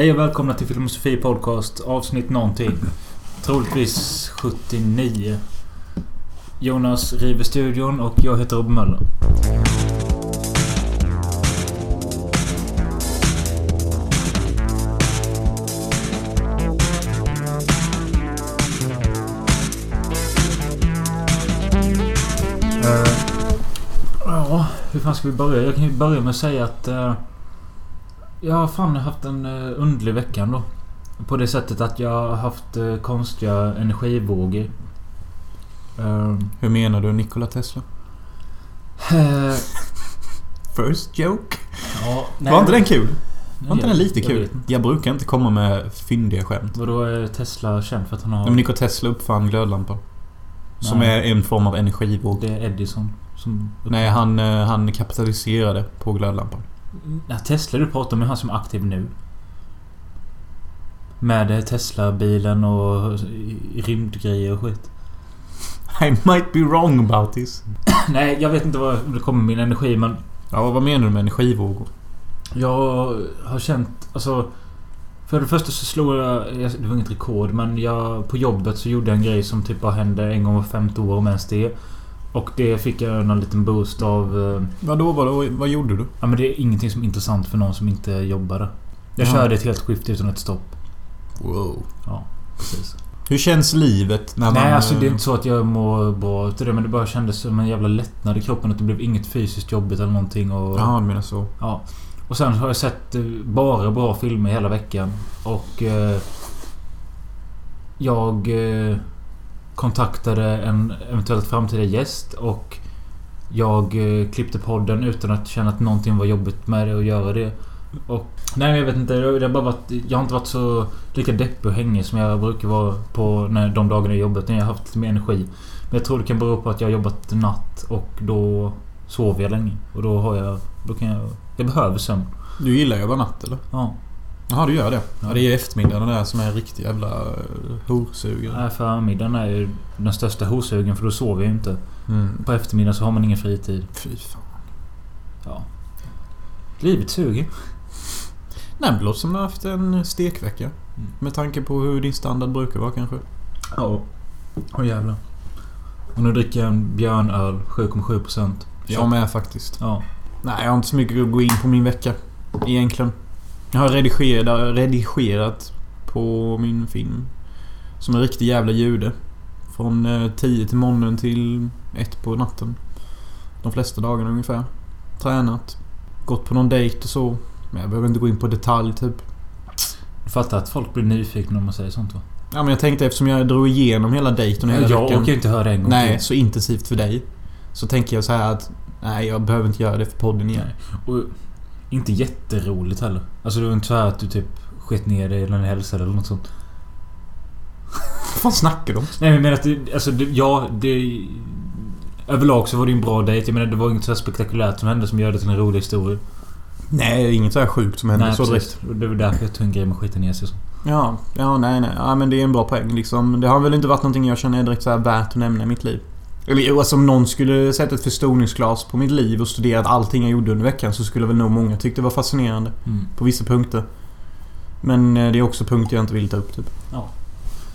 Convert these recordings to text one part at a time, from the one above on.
Hej och välkomna till Filosofi Podcast avsnitt någonting. Troligtvis 79. Jonas river studion och jag heter Robin Möller. Uh, Ja, hur fan ska vi börja? Jag kan ju börja med att säga att... uh, jag har fan haft en uh, underlig vecka ändå. På det sättet att jag har haft eh, konstiga energivågor. Uh, Hur menar du Nikola Tesla? eh, First joke? ja, Var inte den kul? Var inte jag- den lite jag kul? inte. Jag brukar inte komma med fyndiga skämt. Vadå är Tesla känd för att han har... Men Nikola Tesla uppfann glödlampor. Som Nej. är en form av energivåg. Det är Edison som... Nej, han, eh, han kapitaliserade på glödlampan. Ja, Tesla du pratar om är han som är aktiv nu. Med Tesla-bilen och rymdgrejer och skit. I might be wrong about this. Nej, jag vet inte var det kommer min energi men... Ja, vad menar du med energivågor? Jag har känt... Alltså... För det första så slog jag... jag- Det var inget rekord men jag... På jobbet så gjorde jag en grej som typ bara hände en gång var femte år om ens det. Och det fick jag någon liten boost av... eh, Vadå, vadå, vad gjorde du? Ja men det är ingenting som är intressant för någon som inte jobbade. Jag Ja. körde ett helt skift utan ett stopp. Wow. Ja, precis. Hur känns livet när man... Nej alltså det är eh, inte så att jag mår bra utav det men det bara kändes som en jävla lättnad i kroppen. Att det blev inget fysiskt jobbigt eller någonting. Och, Ja, du menar så. Ja. Och sen har jag sett eh, bara bra filmer hela veckan. Och... Eh, jag eh, kontaktade en eventuellt framtida gäst och jag eh, klippte podden utan att känna att någonting var jobbigt med det att göra det. Och... Nej jag vet inte. Det har bara varit, jag har inte varit så lika deppig och hängig som jag brukar vara på när, de dagarna jobbet. När jag har haft lite mer energi. Men jag tror det kan bero på att jag har jobbat natt och då sover jag länge. Och då har jag... Då kan jag... Jag behöver sömn. Du gillar att vara natt, eller? Ja. Jaha, du gör det? Ja. Det är eftermiddagen där som är en riktig jävla eh, horsugare. Nej, förmiddagen är ju den största hosugen för då sover jag ju inte. Mm. På eftermiddagen så har man ingen fritid. Fy fan. Ja. Livet suger. Nej, det låter som du har haft en stekvecka. Mm. Med tanke på hur din standard brukar vara kanske. Ja. Åh jävlar. Och nu dricker jag en björnöl. 7,7%. Jag med faktiskt. Ja. Nej, jag har inte så mycket att gå in på min vecka. Egentligen. Jag har redigerat, redigerat på min film. Som en riktig jävla jude. Från eh, 10 till morgonen till 1 på natten. De flesta dagarna ungefär. Tränat. Gått på någon dejt och så. Men jag behöver inte gå in på detalj typ. Du fattar att folk blir nyfikna om man säger sånt va? Ja men jag tänkte eftersom jag drog igenom hela dejten och hela Jag veckan. orkar ju inte höra en gång Nej, till. så intensivt för dig. Så tänker jag så här att... Nej, jag behöver inte göra det för podden igen. Och inte jätteroligt heller. Alltså det var inte så här att du typ skett ner dig eller en hälsa eller något sånt. Vad fan snackar du om? Nej men att det, alltså det, ja det... Överlag så var det ju en bra dejt. Jag menar det var inget så här spektakulärt som hände som gör det till en rolig historia. Nej, inget så här sjukt som händer Nej så direkt. Det var därför jag tog en grej med skita ner sig så. Ja, ja, nej, nej. Ja, men det är en bra poäng liksom. Det har väl inte varit någonting jag känner är direkt så här värt att nämna i mitt liv. Eller alltså om någon skulle sätta ett förstoringsglas på mitt liv och studerat allting jag gjorde under veckan så skulle väl nog många tycka det var fascinerande. Mm. På vissa punkter. Men eh, det är också punkter jag inte vill ta upp typ.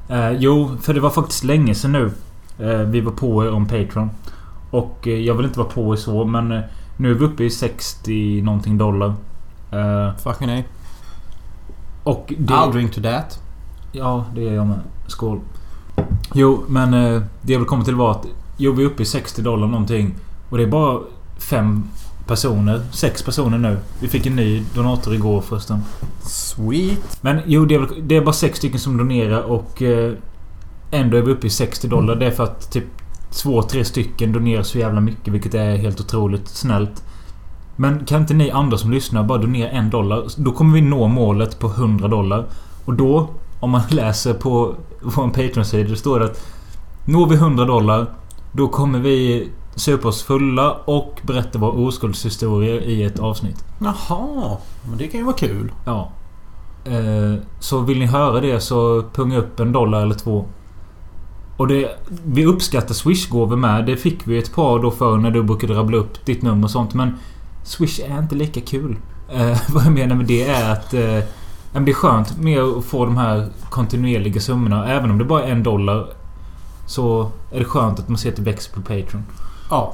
Eh, jo, för det var faktiskt länge sedan nu. Eh, vi var på er om Patreon. Och eh, jag vill inte vara på er så men eh, nu är vi uppe i 60 någonting dollar. Eh, Fucking nej. och det... I'll drink to that. Ja, det är jag med. Skål. Jo, men det jag vill komma till var att... Jo, vi är uppe i 60 dollar någonting. Och det är bara fem personer. Sex personer nu. Vi fick en ny donator igår förresten. Sweet. Men jo, det är, väl- det är bara sex stycken som donerar och... Eh, ändå är vi uppe i 60 dollar. Det är för att typ två, tre stycken donerar så jävla mycket. Vilket är helt otroligt snällt. Men kan inte ni andra som lyssnar bara donera en dollar? Då kommer vi nå målet på 100 dollar. Och då, om man läser på vår Patreon-sida, står det att Når vi 100 dollar, då kommer vi supa oss fulla och berätta våra oskuldshistorier i ett avsnitt. Jaha. Men det kan ju vara kul. Ja. Eh, så vill ni höra det så punga upp en dollar eller två. Och det... Vi uppskattar Swish-gåvor med. Det fick vi ett par då för när du brukade rabbla upp ditt nummer och sånt. Men Swish är inte lika kul. Eh, vad jag menar med det är att... Eh, det är skönt med att få de här kontinuerliga summorna. Även om det bara är en dollar. Så är det skönt att man ser att det växer på Patreon. Ja.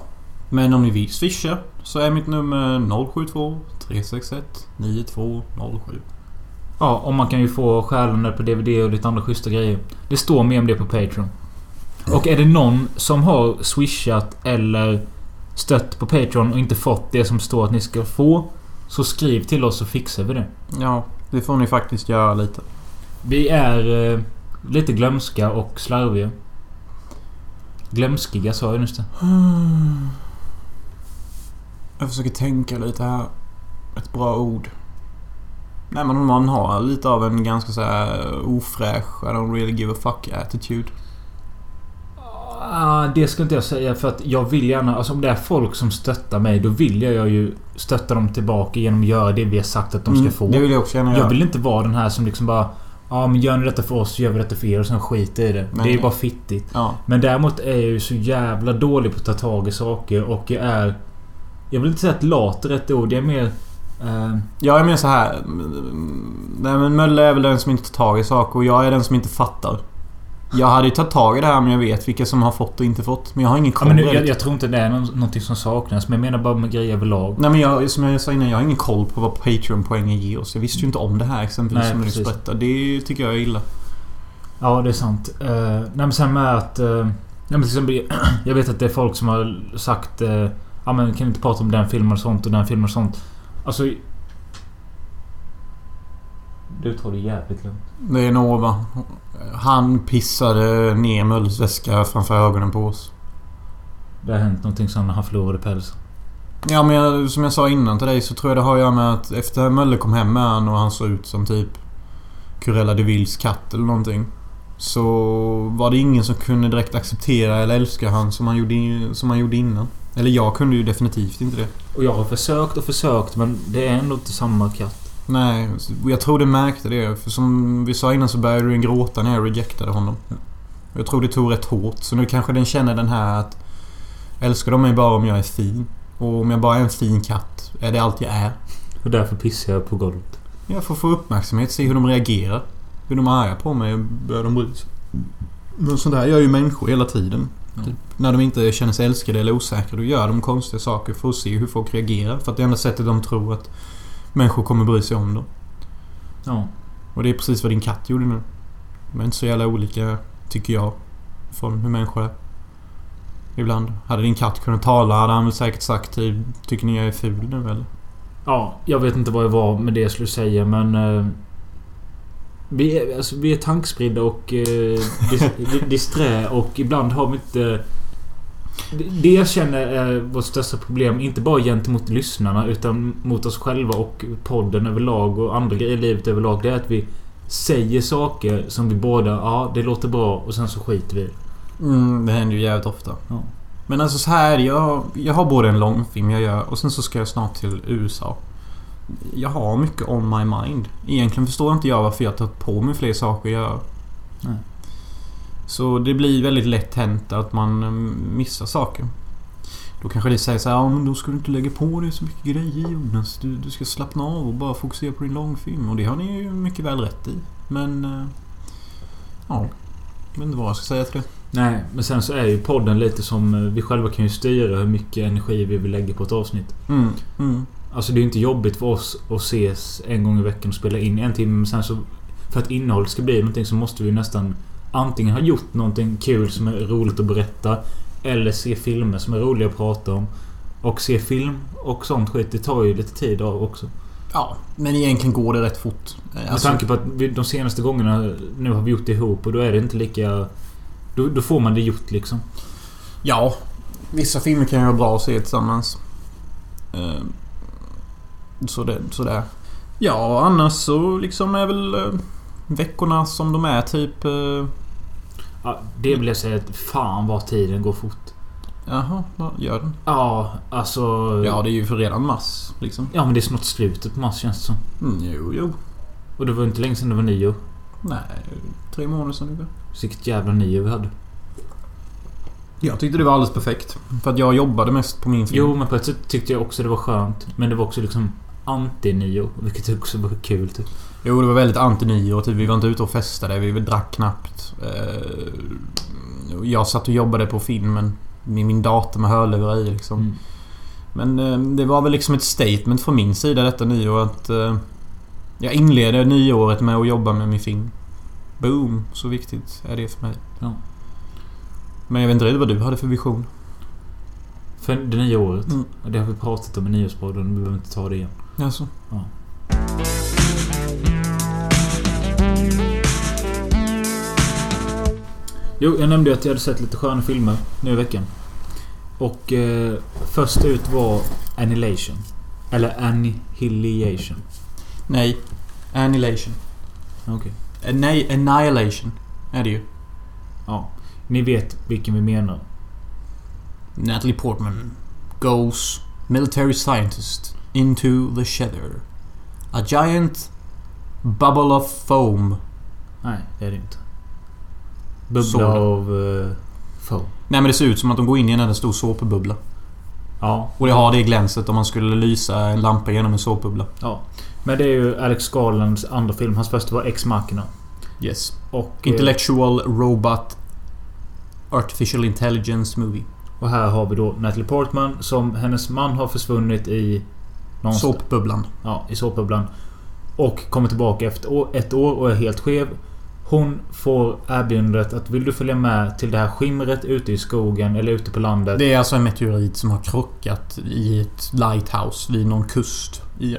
Men om ni vill swisha så är mitt nummer 072 361 9207. Ja, och man kan ju få stjärnor på DVD och lite andra schyssta grejer. Det står mer om det på Patreon. Och är det någon som har swishat eller stött på Patreon och inte fått det som står att ni ska få. Så skriv till oss så fixar vi det. Ja, det får ni faktiskt göra lite. Vi är eh, lite glömska och slarviga. Glömskiga sa jag just det. Jag försöker tänka lite här. Ett bra ord. Nej men man har lite av en ganska så här ofräsch I don't really give a fuck attitude. Ah, det ska inte jag säga för att jag vill gärna... Alltså om det är folk som stöttar mig då vill jag ju stötta dem tillbaka genom att göra det vi har sagt att de ska Mm, få. Det vill jag också gärna Jag göra. vill inte vara den här som liksom bara... Ja men gör ni detta för oss så gör vi detta för er och sen skiter i det. Nej. Det är ju bara fittigt. Ja. Men däremot är jag ju så jävla dålig på att ta tag i saker och jag är... Jag vill inte säga att lat är rätt ord. Jag är mer... Eh, Ja, jag menar så här. mm, Nej men Mölle är väl den som inte tar tag i saker och jag är den som inte fattar. Jag hade ju tagit tag i det här men jag vet vilka som har fått och inte fått. Men jag har ingen ja, koll. men nu, på jag, jag tror inte det är nå- någonting som saknas. Men jag menar bara med grejer överlag. Nej men jag, som jag sa innan, jag har ingen koll på vad Patreon-poängen ger oss. Jag visste ju inte om det här exempelvis Nej, som du precis. berättade. Det tycker jag är illa. Ja, det är sant. Uh, nej, men sen med att... Uh, nej, men exempel, jag vet att det är folk som har sagt... Uh, ja, men kan inte prata om den filmen och sånt och den filmen och sånt. Alltså... Du tar det jävligt lugnt. Det är Nova. Han pissade ner Mölles väska framför ögonen på oss. Det har hänt någonting sen när han förlorade pälsen. Ja men jag, som jag sa innan till dig så tror jag det har att göra med att efter Mölle kom hem med han och han såg ut som typ Curella de Villes katt eller någonting. Så var det ingen som kunde direkt acceptera eller älska han som han gjorde, som han gjorde innan. Eller jag kunde ju definitivt inte det. Och jag har försökt och försökt men det är ändå inte samma katt. Nej, jag tror det märkte det. För som vi sa innan så började du gråta när jag rejectade honom. Jag tror det tog rätt hårt. Så nu kanske den känner den här att Älskar de mig bara om jag är fin? Och om jag bara är en fin katt, är det allt jag är? Och därför pissar jag på golvet. Jag får få uppmärksamhet, se hur de reagerar. Hur de är arga på mig börjar de bry sig. Men sånt där gör ju människor hela tiden. Ja. Typ, när de inte känner sig älskade eller osäkra, då gör de konstiga saker för att se hur folk reagerar. För att det enda sättet de tror att människor kommer bry sig om dem. Ja. Och det är precis vad din katt gjorde nu. De är inte så jävla olika, tycker jag, från hur människor är. Ibland. Hade din katt kunnat tala hade han väl säkert sagt typ Tycker ni jag är ful nu eller? Ja, jag vet inte vad jag var med det jag skulle säga men... Eh, vi, är, alltså, vi är tankspridda och eh, dis, di- disträ och ibland har vi inte... Det- jag känner är vårt största problem, inte bara gentemot lyssnarna utan mot oss själva och podden överlag och andra grejer i livet överlag. Det är att vi säger saker som vi båda... Ja, det låter bra och sen så skiter vi. Mm, det händer ju jävligt ofta. Ja. Men alltså så här, jag, jag har både en långfilm jag gör och sen så ska jag snart till USA. Jag har mycket on my mind. Egentligen förstår inte jag varför jag tar på mig fler saker att göra. Nej. Så det blir väldigt lätt hänt att man eh, missar saker. Då kanske det säger så här, ja men då ska du inte lägga på dig så mycket grejer Jonas. Du, du ska slappna av och bara fokusera på din långfilm. Och det har ni ju mycket väl rätt i. Men... eh, Ja. Jag vet inte vad jag ska säga till det. Nej, men sen så är ju podden lite som... eh, Vi själva kan ju styra hur mycket energi vi vill lägga på ett avsnitt. Mm, mm. Alltså det är ju inte jobbigt för oss att ses en gång i veckan och spela in en timme. Men sen så... För att innehållet ska bli någonting så måste vi ju nästan antingen ha gjort någonting kul som är roligt att berätta. Eller se filmer som är roliga att prata om. Och se film och sånt skit, det tar ju lite tid av också. Ja, men egentligen går det rätt fort. Med tanke på att vi, de senaste gångerna nu har vi gjort det ihop och då är det inte lika... Då, då får man det gjort liksom. Ja, vissa filmer kan ju vara bra att se tillsammans. Eh, Så det, sådär. Ja, annars så liksom är väl eh, veckorna som de är typ... eh, Ja, det vill jag säga att fan vad tiden går fort. Jaha, gör den? Ja, alltså... Ja, det är ju för redan mars liksom. Ja, men det är snart slutet på mars känns det som. Mm, jo, jo. Och det var inte länge sedan det var nyår. Nej, tre månader sedan ungefär. Vilket jävla nyår vi hade. Jag tyckte det var alldeles perfekt. För att jag jobbade mest på min film. Jo, men på ett sätt tyckte jag också det var skönt. Men det var också liksom... anti-nyår. Vilket också var kul typ. Jo, det var väldigt anti-nyår. Typ, vi var inte ute och festade. Vi drack knappt. Eh, Jag satt och jobbade på filmen. Med min dator med hörlurar i liksom. Mm. Men eh, det var väl liksom ett statement från min sida detta nyår att... eh, Jag inleder nyåret med att jobba med min film. Boom! Så viktigt är det för mig. Ja. Men jag vet inte riktigt vad du hade för vision. För det nya året. Mm. Det har vi pratat om i Nyårspodden. Vi behöver inte ta det igen. Alltså. Jo, jag nämnde ju att jag hade sett lite sköna filmer nu i veckan. Och eh, först ut var Annihilation. Eller Annihilation. Nej. Annihilation. Okej. Eh, nej, Annihilation. Är det ju. Ja. Ni vet vilken vi menar. Natalie Portman goes military scientist into the shether. A giant bubble of foam. Nej, det är det inte. Bubbla av uh, foam. Nej men det ser ut som att de går in i en enda stor såpbubbla. Ja. Och det har det glänset om man skulle lysa en lampa genom en såpbubbla. ja. Men det är ju Alex Garlands andra film. Hans första var Ex Machina. Yes. Och, eh, Intellectual Robot Artificial Intelligence Movie. och här har vi då Natalie Portman som hennes man har försvunnit i... någonstans- Såpbubblan. Ja, i såpbubblan. Och kommer tillbaka efter ett år och är helt skev. Hon får erbjudandet att vill du följa med till det här skimret ute i skogen eller ute på landet. Det är alltså en meteorit som har krockat i ett lighthouse vid någon kust i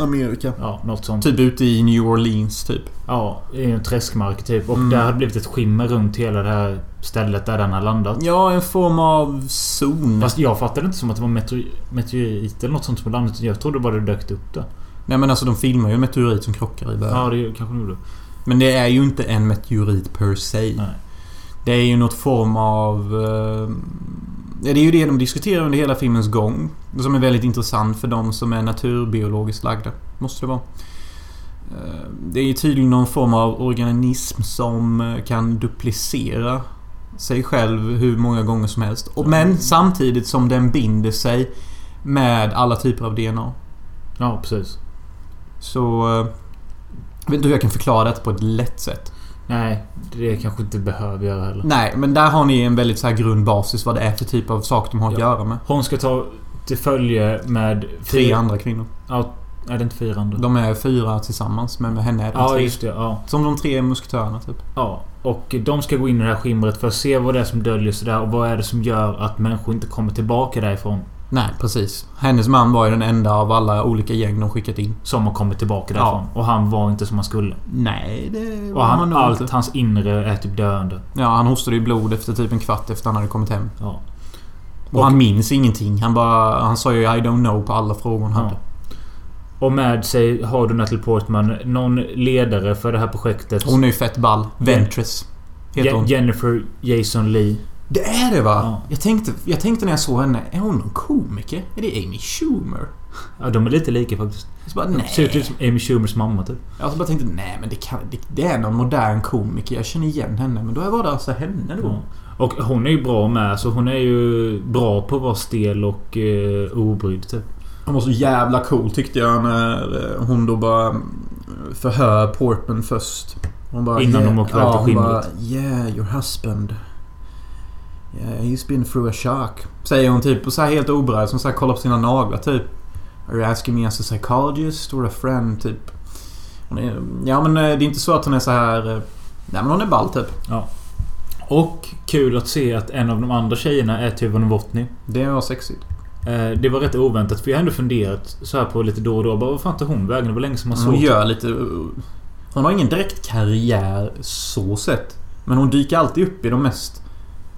Amerika. Ja, något sånt. Typ ute i New Orleans typ. Ja, i en träskmark typ. Och Mm. där hade blivit ett skimmer runt hela det här stället där den har landat. Ja, en form av zon. Fast jag fattade inte som att det var meteor- meteorit eller något sånt som landat. Jag trodde bara det dök upp där. Nej men alltså de filmar ju en meteorit som krockar i början. Ja, det kanske de gjorde. Men det är ju inte en meteorit per se. Nej. Det är ju något form av... Eh, det är ju det de diskuterar under hela filmens gång. Som är väldigt intressant för de som är naturbiologiskt lagda. Måste det vara. Eh, det är ju tydligen någon form av organism som eh, kan duplicera sig själv hur många gånger som helst. Men samtidigt som den binder sig med alla typer av DNA. Ja, precis. Så... eh, Jag vet inte hur jag kan förklara detta på ett lätt sätt. Nej, det kanske inte behöver göra heller. Nej, men där har ni en väldigt så här grundbasis vad det är för typ av sak de har att Ja. göra med. Hon ska ta till följe med... Tre fyra- andra kvinnor. Ja, är det inte fyra andra? De är fyra tillsammans, men med henne är de Ja, tre. just det. Ja. Som de tre musketörerna typ. ja. Och de ska gå in i det här skimret för att se vad det är som döljer sig där och vad är det som gör att människor inte kommer tillbaka därifrån. Nej, precis. Hennes man var ju den enda av alla olika gäng de skickat in. Som har kommit tillbaka Ja. därifrån. Och han var inte som han skulle. Nej, det Och var han han, nog allt inte. hans inre är typ döende. Ja, han hostade ju blod efter typ en kvart efter han hade kommit hem. Ja. Och, Och- han minns ingenting. Han bara... Han sa ju I don't know på alla frågor han Ja. hade. Och med sig har du Natalie Portman, någon ledare för det här projektet. Hon är ju fett ball. Ventress. Heter Je- hon. Jennifer Jason Lee. Det är det va? Ja. Jag, tänkte, jag tänkte när jag såg henne, är hon någon komiker? Är det Amy Schumer? Ja, de är lite lika faktiskt. Så bara, nej. ser ut lite som Amy Schumers mamma typ. Jag så bara tänkte, nej men det, kan, det, det är någon modern komiker. Jag känner igen henne. Men då var det alltså henne då. Ja. Och hon är ju bra med. Så hon är ju bra på att vara stel och eh, obrydd typ. Hon var så jävla cool tyckte jag när eh, hon då bara mm, förhör Portman först. Hon bara, Innan de åker iväg till hon skimret. bara, Yeah, your husband. Yeah, he's been through a shock. Säger hon typ och så här helt oberörd som så här kollar på sina naglar typ. Are you asking me as a psychologist or a friend? Typ. Är, ja men eh, det är inte så att hon är så här... eh, Nej men hon är ball typ. Och kul att se att en av de andra tjejerna är Tuva Novotny. Det var sexigt. Eh, det var rätt oväntat för jag har ändå funderat så här på lite då och då. Bara, vad fan tar hon vägen? Det var länge som man såg. Hon gör lite... Hon har ingen direkt karriär så sett. Men hon dyker alltid upp i de mest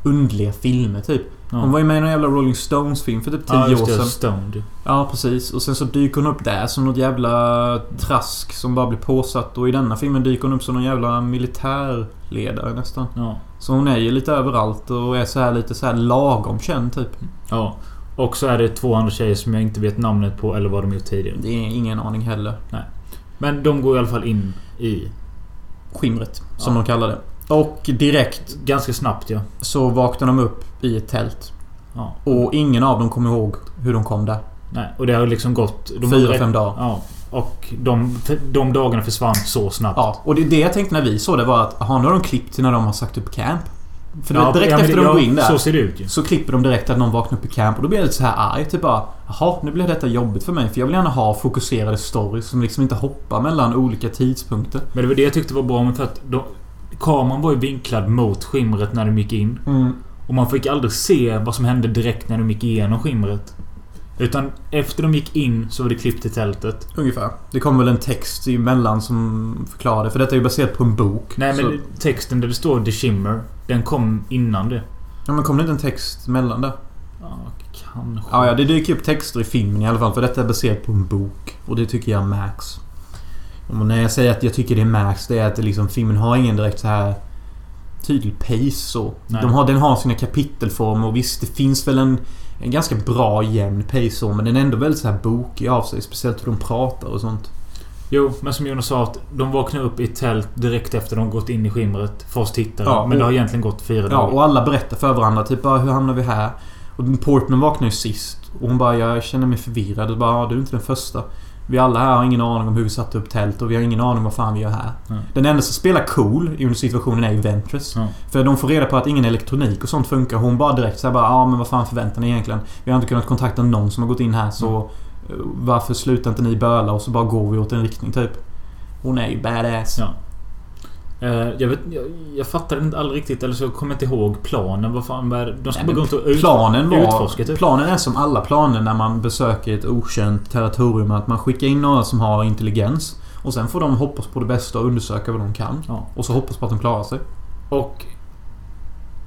undliga filmer typ. Ja. Hon var ju med i någon jävla Rolling Stones-film för typ 10 ja, år sedan. Stoned. Ja, precis. Och sen så dyker hon upp där som något jävla trask som bara blir påsatt. Och i denna filmen dyker hon upp som någon jävla militärledare nästan. Ja. Så hon är ju lite överallt och är så här lite så här lagom känd typ. ja. Och så är det två andra tjejer som jag inte vet namnet på eller vad de gjort tidigare. Det är ingen aning heller. Men de går i alla fall in i... Skimret, som Ja. de kallar det. Och direkt Ganska snabbt ja. så vaknar de upp i ett tält. ja. Och ingen av dem kommer ihåg hur de kom där. Nej, och det har liksom gått... Fyra, fem dagar. Ja. Och de, de dagarna försvann så snabbt. Ja, och det, det jag tänkte när vi såg det var att aha, nu har de klippt till när de har sagt upp camp. För Ja, direkt ja, efter det- de går in där Så ser det ut ju. så klipper de direkt att någon vaknar upp i camp och då blir jag lite så här arg. Typ bara Jaha, nu blir detta jobbigt för mig för jag vill gärna ha fokuserade stories som liksom inte hoppar mellan olika tidpunkter. Men det var det jag tyckte var bra med för att de, kameran var ju vinklad mot skimret när de gick in. Och man fick aldrig se vad som hände direkt när de gick igenom skimret. Utan efter de gick in så var det klippt till tältet. Ungefär. Det kom väl en text emellan som förklarade. För detta är ju baserat på en bok. Nej men så, texten där det står The Shimmer. Den kom innan det. ja, men kom det inte en text mellan där? Ja, kanske. Ja, ja, det dyker upp texter i filmen i alla fall. För detta är baserat på en bok. Och det tycker jag är Max. Och när jag säger att jag tycker det är Max, det är att liksom, filmen har ingen direkt så här tydlig pace så. De har, den har sina kapitelformer och visst, det finns väl en, en ganska bra jämn pace så. Men den är ändå väldigt så här bokig av sig. Speciellt hur de pratar och sånt. Jo, men som Jonas sa att de vaknar upp i ett tält direkt efter de gått in i skimret. För oss tittare. Ja, men det har egentligen gått fyra Ja, dagar. och alla berättar för varandra. Typ bara, hur hamnar vi här? Och Portman vaknar ju sist. Och hon bara, jag känner mig förvirrad. Och bara, ja, du är inte den första. Vi alla här har ingen aning om hur vi satte upp tält och vi har ingen aning vad fan vi gör här. Nej. Den enda som spelar cool i under situationen är ju Ventress. Ja. För de får reda på att ingen elektronik och sånt funkar. Hon bara direkt såhär bara, ja men vad fan förväntar ni egentligen? Vi har inte kunnat kontakta någon som har gått in här så... eh, Varför slutar inte ni böla och så bara går vi åt en riktning typ? Hon är ju badass. Ja. Eh, jag, vet, jag, jag fattar inte aldrig riktigt, eller så kommer jag inte ihåg planen. Vad fan det? De ska bara gå runt och ut, Planen var... utforska typ. Planen är som alla planer när man besöker ett okänt territorium. Att man skickar in några som har intelligens. Och sen får de hoppas på det bästa och undersöka vad de kan. Ja. Och så hoppas på att de klarar sig. Och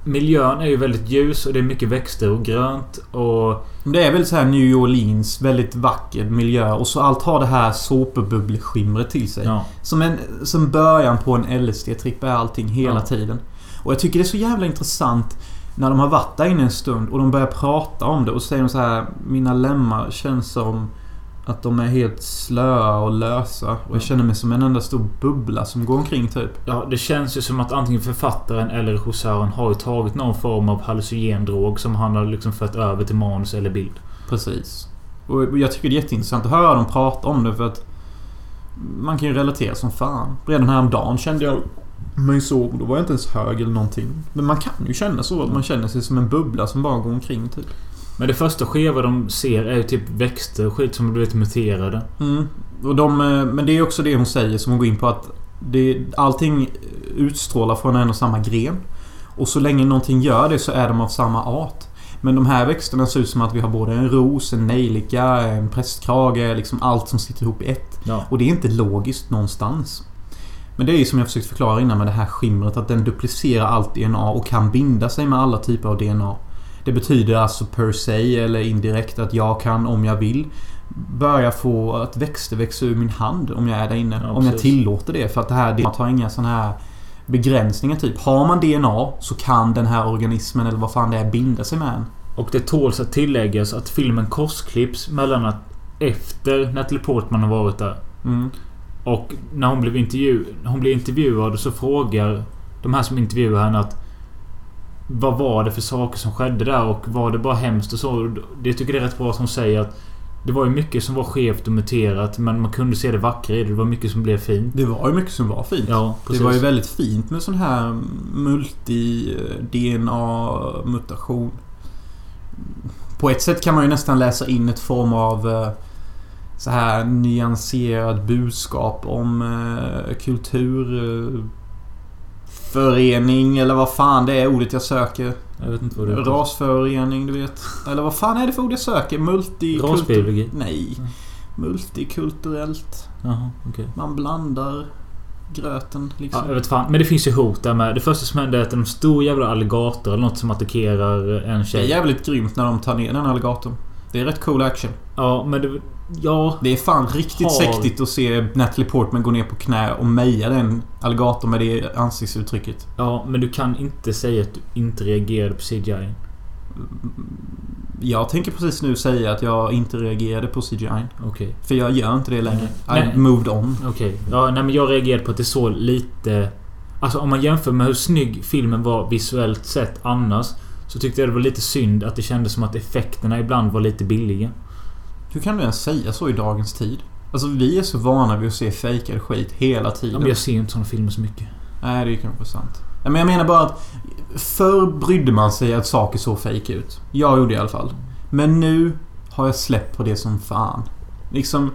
Miljön är ju väldigt ljus och det är mycket växter och grönt och... Det är väldigt så här New Orleans, väldigt vacker miljö. Och så allt har det här såpbubbleskimret till sig. Ja. Som, en, som början på en LSD-tripp är allting hela Ja. tiden. Och jag tycker det är så jävla intressant när de har varit där inne en stund och de börjar prata om det och säger de så här Mina lemmar känns som att de är helt slöa och lösa. Och jag känner mig som en enda stor bubbla som går omkring typ. Ja, det känns ju som att antingen författaren eller regissören har ju tagit någon form av hallucinogendrog som han har liksom fört över till manus eller bild. Precis. Och jag tycker det är jätteintressant att höra dem prata om det för att man kan ju relatera som fan. Redan häromdagen kände jag mig så. Då var jag inte ens hög eller någonting. Men man kan ju känna så. Att man känner sig som en bubbla som bara går omkring typ. Men det första skeva de ser är ju typ växter och skit som har blivit muterade. Mm. Och de, eh, men det är också det hon säger som hon går in på att det, allting utstrålar från en och samma gren. Och så länge någonting gör det så är de av samma art. Men de här växterna ser ut som att vi har både en ros, en nejlika, en prästkrage. Liksom allt som sitter ihop i ett. Ja. Och det är inte logiskt någonstans. Men det är ju som jag försökt förklara innan med det här skimret att den duplicerar allt DNA och kan binda sig med alla typer av DNA. Det betyder alltså per se eller indirekt att jag kan om jag vill börja få att växter växa ur min hand om jag är där inne. Ja, om jag tillåter det. För att det här DNA har inga sådana här begränsningar typ. Har man DNA så kan den här organismen eller vad fan det är binda sig med en. Och det tåls att tilläggas att filmen korsklipps mellan att efter Natalie Portman har varit där Mm. och när hon blev, intervju hon blev intervjuad så frågar de här som intervjuar henne att vad var det för saker som skedde där och var det bara hemskt och så? Det tycker jag är rätt bra som säger att det var ju mycket som var skevt och muterat men man kunde se det vackra i det. Det var mycket som blev fint. Det var ju mycket som var fint. Ja, Det var ju väldigt fint med sån här multi-DNA-mutation. På ett sätt kan man ju nästan läsa in ett form av eh, så här nyanserad budskap om eh, kulturförening eller vad fan det är ordet jag söker. Jag vet inte vad det är. Rasförening, du vet. Eller vad fan är det för ord jag söker? Multi... Rasbiologi? Nej. Multikulturellt. Jaha, okej. Man blandar gröten liksom. Ja, jag vet fan. Men det finns ju hot där med. Det första som händer är att en stor jävla alligator eller något som attackerar en Det är tjej. jävligt grymt när de tar ner den alligatorn. Det är rätt cool action. Ja, men det... Ja. Det är fan riktigt Har- sektigt att se Natalie Portman gå ner på knä och meja den alligatorn med det ansiktsuttrycket. Ja, men du kan inte säga att du inte reagerade på CGI. Jag tänker precis nu säga att jag inte reagerade på CGI. Okej. För jag gör inte det längre. Nej. I moved on. Okej. Ja, nej men jag reagerade på att det såg lite... Alltså om man jämför med hur snygg filmen var visuellt sett annars. Så tyckte jag det var lite synd att det kändes som att effekterna ibland var lite billiga. Hur kan du ens säga så i dagens tid? Alltså vi är så vana vid att se fejkad skit hela Ja, tiden. men jag ser ju inte såna filmer så mycket. Nej, det är kanske sant. Ja, Men jag menar bara att förr brydde man sig att saker såg fake ut. Jag gjorde i alla fall. Men nu har jag släppt på det som fan. Liksom...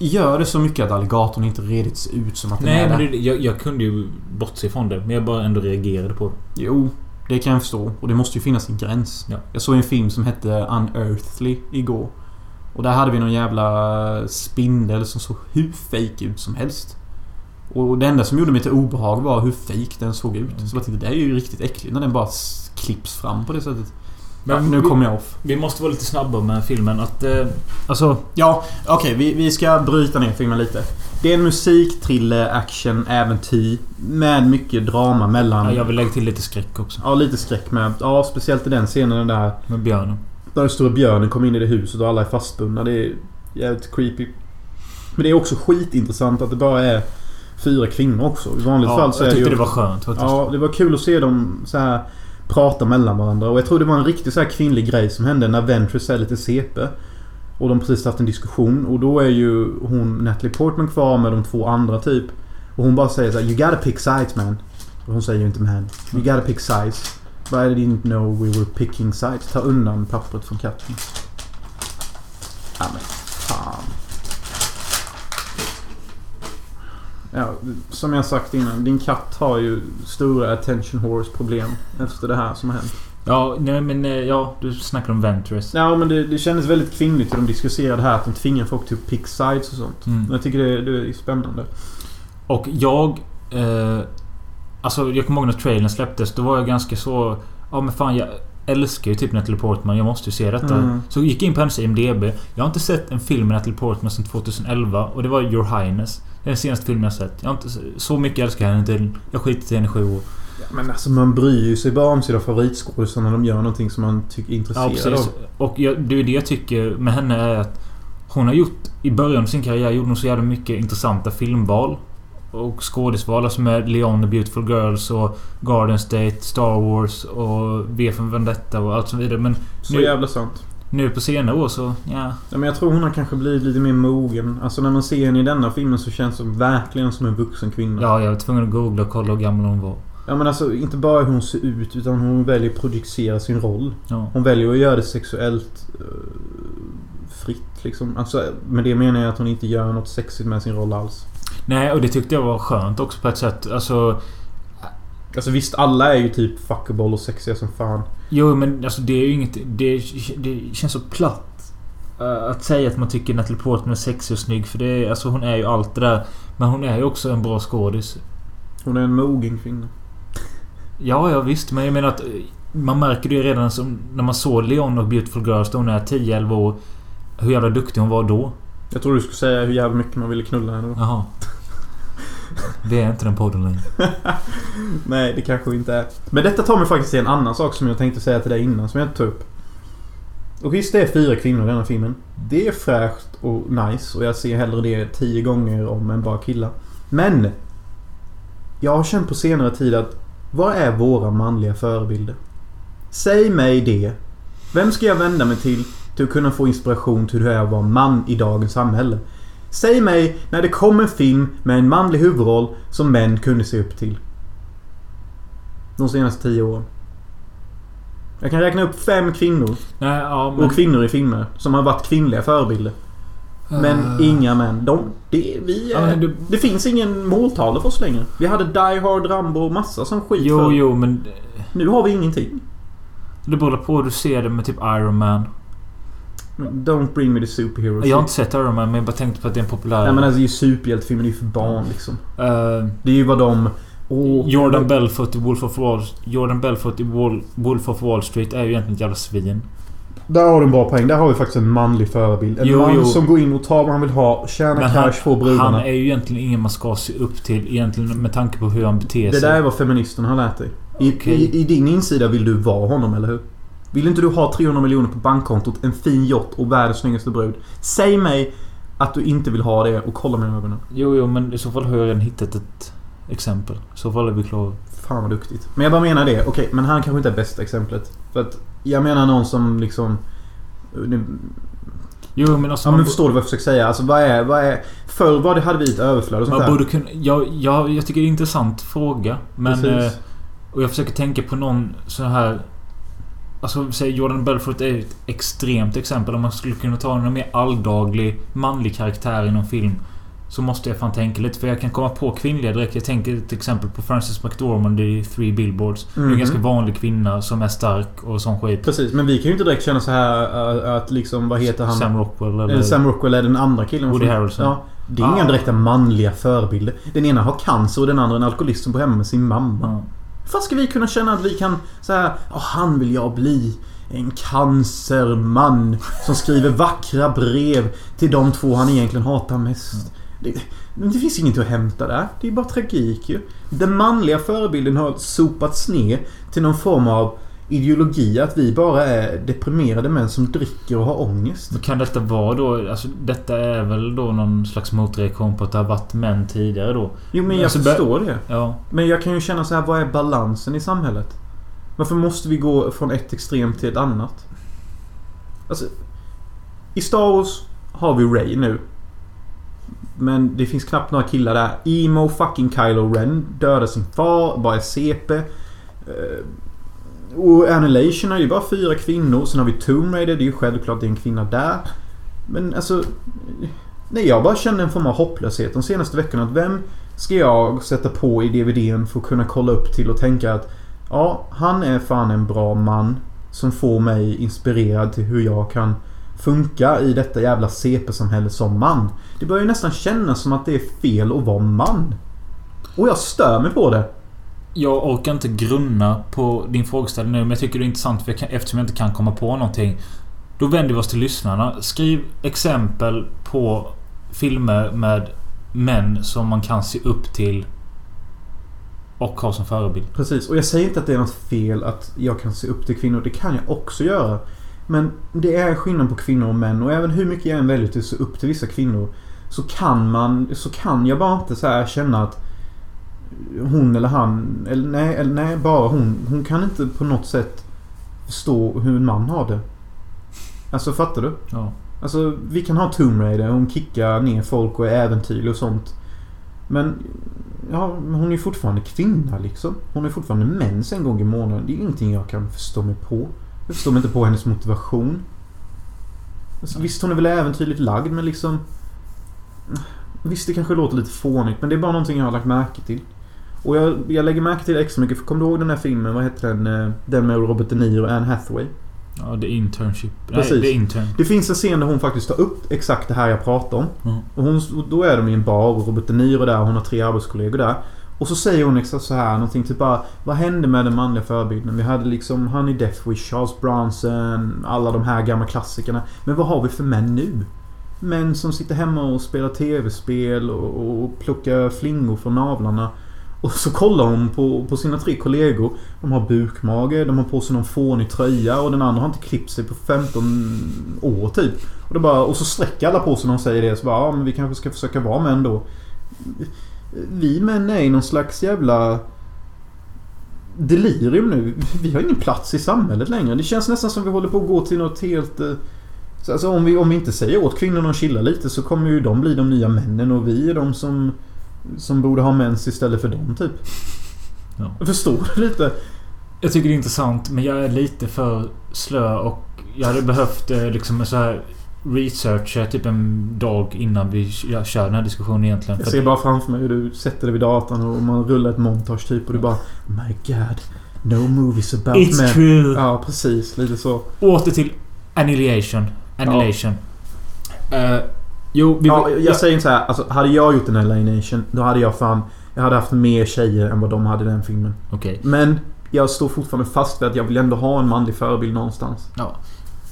Gör det så mycket att alligatorn inte redigt ser ut som att den Nej, är men det, jag, jag kunde ju bortse ifrån det. Men jag bara ändå reagerade på det. Jo, det kan jag förstå. Och det måste ju finnas en gräns. Ja. Jag såg en film som hette Unearthly igår. Och där hade vi någon jävla spindel som såg hur fake ut som helst. Och det enda som gjorde mig till obehag var hur fake den såg ut. Mm. Så jag tänkte, det är ju riktigt äckligt när den bara klipps fram på det sättet. Men ja, nu kommer jag off. Vi måste vara lite snabba med filmen. Att... Eh, alltså... Ja, okej. vi, vi ska bryta ner filmen lite. Det är en musik, thriller, action, äventyr. Med mycket drama mellan... Ja, jag vill lägga till lite skräck också. Ja, lite skräck med. Ja, speciellt i den scenen där Med björnen. Där den stora björnen kommer in i det huset och alla är fastbundna. Det är jävligt creepy. Men det är också skitintressant att det bara är fyra kvinnor också. I vanligt Ja, fall så jag är det tyckte ju... det var skönt faktiskt. Ja, det var kul att se dem så här prata mellan varandra. Och jag tror det var en riktigt så här kvinnlig grej som hände när Ventress är lite CP. Och de precis haft en diskussion. Och då är ju hon Natalie Portman kvar med de två andra typ. Och hon bara säger så här, You gotta pick sides man. Och hon säger ju inte man. You gotta pick sides. But I didn't know we were picking sides. Ta undan pappret från katten. Ja men fan. Ja, som jag sagt innan. Din katt har ju stora attention horse problem efter det här som har hänt. Ja, nej men eh, ja, du snackar om Ventress. Ja men det, det kändes väldigt kvinnligt hur de diskuterade här att de tvingar folk till att pick sides och sånt. Mm. Jag tycker det, det är spännande. Och jag... Eh, alltså jag kommer ihåg när trailern släpptes. Då var jag ganska så... Ja men fan jag älskar ju typ Natalie Portman. Jag måste ju se detta. Mm. Så gick jag in på hennes IMDB. Jag har inte sett en film med Natalie Portman sedan 2011. Och det var Your Highness. Det är den senaste filmen jag sett. Jag har inte... Så mycket älskar jag henne till. Jag skiter i henne i sju år. Men alltså man bryr ju sig bara om sina favoritskådisar när de gör någonting som man tycker är Ja, av. Och jag, det är det jag tycker med henne är att hon har gjort... I början av sin karriär gjorde hon så jävla mycket intressanta filmval. Och skådisval. Alltså med Leon the Beautiful Girls och Garden State, Star Wars och V för Vendetta och allt så vidare. Men Så Nu- jävla sant. nu på senare år så... Ja. Ja, men jag tror hon har kanske blivit lite mer mogen. Alltså när man ser henne i denna filmen så känns hon verkligen som en vuxen kvinna. Ja, jag var tvungen att googla och kolla hur gammal hon var. Ja men alltså inte bara hur hon ser ut utan hon väljer att projicera sin roll. Ja. Hon väljer att göra det sexuellt eh, fritt liksom. Alltså med det menar jag att hon inte gör något sexigt med sin roll alls. Nej, och det tyckte jag var skönt också på ett sätt. Alltså... Alltså visst, alla är ju typ fuckable och sexiga som fan. Jo, men alltså det är ju inget... Det, det känns så platt. eh, Att säga att man tycker Natalie Portman är sexig och snygg. För det är, alltså hon är ju allt det där. Men hon är ju också en bra skådis. Hon är en mogen kvinna. Ja, ja visst. Men jag menar att... eh, Man märker det ju redan som när man såg Leon och Beautiful Girls då hon är 10-11 år. Hur jävla duktig hon var då. Jag tror du skulle säga hur jävla mycket man ville knulla henne då. Jaha. Det är inte den podden längre. Nej, det kanske inte är. Men detta tar mig faktiskt till en annan sak som jag tänkte säga till dig innan, som jag inte tog upp. Och visst, det är fyra kvinnor i denna filmen. Det är fräscht och nice och jag ser hellre det tio gånger om än bara killar. Men! Jag har känt på senare tid att vad är våra manliga förebilder? Säg mig det. Vem ska jag vända mig till till att kunna få inspiration till hur jag vara man i dagens samhälle? Säg mig när det kom en film med en manlig huvudroll som män kunde se upp till. De senaste tio åren. Jag kan räkna upp fem kvinnor Nej, ja men... och kvinnor i filmer som har varit kvinnliga förebilder. Men Eh, inga män. De, det, vi, är- men det- det finns ingen måltavla för oss längre. Vi hade Die Hard, Rambo och massa som skit Jo, förr. jo, men... Nu har vi ingenting. Det beror på hur du ser det med typ Iron Man. Don't bring me the superheroes. Jag har inte sett Iron Man men jag bara tänkte på att det är en populär... Nej men alltså det är ju superhjältefilmer. Det är ju för barn liksom. Eh, Det är ju vad de... Åh, Jordan Belfort i Wolf of Wall... Jordan Belfort i Wall, Wolf of Wall Street är ju egentligen ett jävla svin. Där har du en bra poäng. Där har vi faktiskt en manlig förebild. En Jo, man jo. som går in och tar vad han vill ha, tjänar Men cash, han, får han brudarna. är ju egentligen ingen man ska se upp till egentligen med tanke på hur han beter Det sig. där är vad feministerna har lärt dig. I, Okej. i, I din insida vill du vara honom, eller hur? Vill inte du ha 300 miljoner på bankkontot, en fin yacht och världens snyggaste brud? Säg mig att du inte vill ha det och kolla med ögonen. Jo, jo, men i så fall har jag redan hittat ett exempel. I så fall är vi klara. Fan vad duktigt. Men jag bara menar det. Okej, men han kanske inte är bästa exemplet. För att jag menar någon som liksom... nu- Jo men alltså... Ja men förstår du vad jag försöker säga? Alltså vad är... Vad är förr var det, hade vi ett överflöd och sånt man borde kunna... Jag, jag, jag tycker det är en intressant fråga. Men... Precis. Eh, och jag försöker tänka på någon så här... Alltså säg Jordan Belfort är ett extremt exempel. Om man skulle kunna ta någon mer alldaglig manlig karaktär i någon film. Så måste jag fan tänka lite. För jag kan komma på kvinnliga direkt. Jag tänker till exempel på Frances McDormand i Three Billboards. Är Mhm. en ganska vanlig kvinna som är stark och sån skit. Precis, men vi kan ju inte direkt känna så här äh, att liksom, vad heter han? Sam Rockwell eller... Eller Sam Rockwell är den andra killen. Woody Harrelson. Ja. Det är inga Ah. direkta manliga förebilder. Den ena har cancer och den andra är en alkoholist som bor hemma med sin mamma. Hur fan ska vi kunna känna att vi kan så här, "Åh, han vill jag bli. En cancerman som skriver vackra brev till de två han egentligen hatar mest. Det, det finns inget att hämta där. Det är bara tragik ju. Den manliga förebilden har sopats ner till någon form av ideologi att vi bara är deprimerade män som dricker och har ångest. Men kan detta vara då... Alltså detta är väl då någon slags motreaktion på att det har varit män tidigare då? Jo men jag Alltså, förstår det. Ja. Men jag kan ju känna så här, vad är balansen i samhället? Varför måste vi gå från ett extrem till ett annat? Alltså... I Star Wars har vi Ray nu. Men det finns knappt några killar där. Emo fucking Kylo Ren dödar sin far, bara är CP. Eh, och Annihilation är ju bara fyra kvinnor. Sen har vi Tomb Raider, det är ju självklart det är en kvinna där. Men alltså... Nej, jag bara känner en form av hopplöshet de senaste veckorna. Att vem ska jag sätta på i DVDn för att kunna kolla upp till och tänka att Ja, han är fan en bra man. Som får mig inspirerad till hur jag kan funka i detta jävla CP-samhälle som man. Det börjar ju nästan kännas som att det är fel att vara man. Och jag stör mig på det. Jag orkar inte grunna på din frågeställning nu men jag tycker det är intressant för jag kan, eftersom jag inte kan komma på någonting. Då vänder vi oss till lyssnarna. Skriv exempel på filmer med män som man kan se upp till och ha som förebild. Precis, och jag säger inte att det är något fel att jag kan se upp till kvinnor. Det kan jag också göra. Men det är skillnad på kvinnor och män och även hur mycket jag än väljer att se upp till vissa kvinnor. Så kan man, så kan jag bara inte så här känna att hon eller han, eller nej, eller nej bara hon. Hon kan inte på något sätt förstå hur en man har det. Alltså fattar du? Ja. Alltså vi kan ha Tomb Raider, hon kickar ner folk och är äventyrlig och sånt. Men Ja, hon är fortfarande kvinna liksom. Hon är fortfarande mens en gång i månaden. Det är ingenting jag kan förstå mig på. Jag förstår mig inte på hennes motivation. Alltså, visst, hon är väl äventyrligt lagd, men liksom... Visst, det kanske låter lite fånigt, men det är bara någonting jag har lagt märke till. Och jag, jag lägger märke till det extra mycket, för kommer du ihåg den här filmen? Vad heter den? eh, Den med Robert De Niro och Anne Hathaway. Ja, The Internship. Precis. Nej, The Intern. Det finns en scen där hon faktiskt tar upp exakt det här jag pratar om. Mm. Och hon, då är de i en bar och Robert De Niro är där och hon har tre arbetskollegor där. Och så säger hon liksom så här någonting typ bara Vad hände med den manliga förebilden? Vi hade liksom Honey Death Wish, Charles Bronson, alla de här gamla klassikerna. Men vad har vi för män nu? Män som sitter hemma och spelar tv-spel och, och plockar flingor från navlarna. Och så kollar hon på, på sina tre kollegor. De har bukmage, de har på sig någon fånig tröja och den andra har inte klippt sig på 15 år typ. Och, bara, och så sträcker alla på sig när hon säger det. Så bara, ja men vi kanske ska försöka vara män då. Vi män är i någon slags jävla delirium nu. Vi har ingen plats i samhället längre. Det känns nästan som vi håller på att gå till något helt... eh, så Alltså om vi, om vi inte säger åt kvinnorna att chilla lite så kommer ju de bli de nya männen och vi är de som... Som borde ha mens istället för dem typ. Ja. Förstår du lite? Jag tycker det är intressant men jag är lite för slö och jag hade behövt eh, liksom en så här researcha typ en dag innan vi jag kör den här diskussionen egentligen. Jag ser bara framför mig hur du sätter dig vid datorn och man rullar ett montage typ och du bara My God. No movies about It's men. true! Ja, precis. Lite så. Åter till Annihilation. Annihilation. Eh, jo, vi... Ja, jag säger inte så här. Alltså, hade jag gjort en Alienation, då hade jag fan... Jag hade haft mer tjejer än vad de hade i den filmen. Okej. Men jag står fortfarande fast vid att jag vill ändå ha en manlig förebild någonstans. Ja.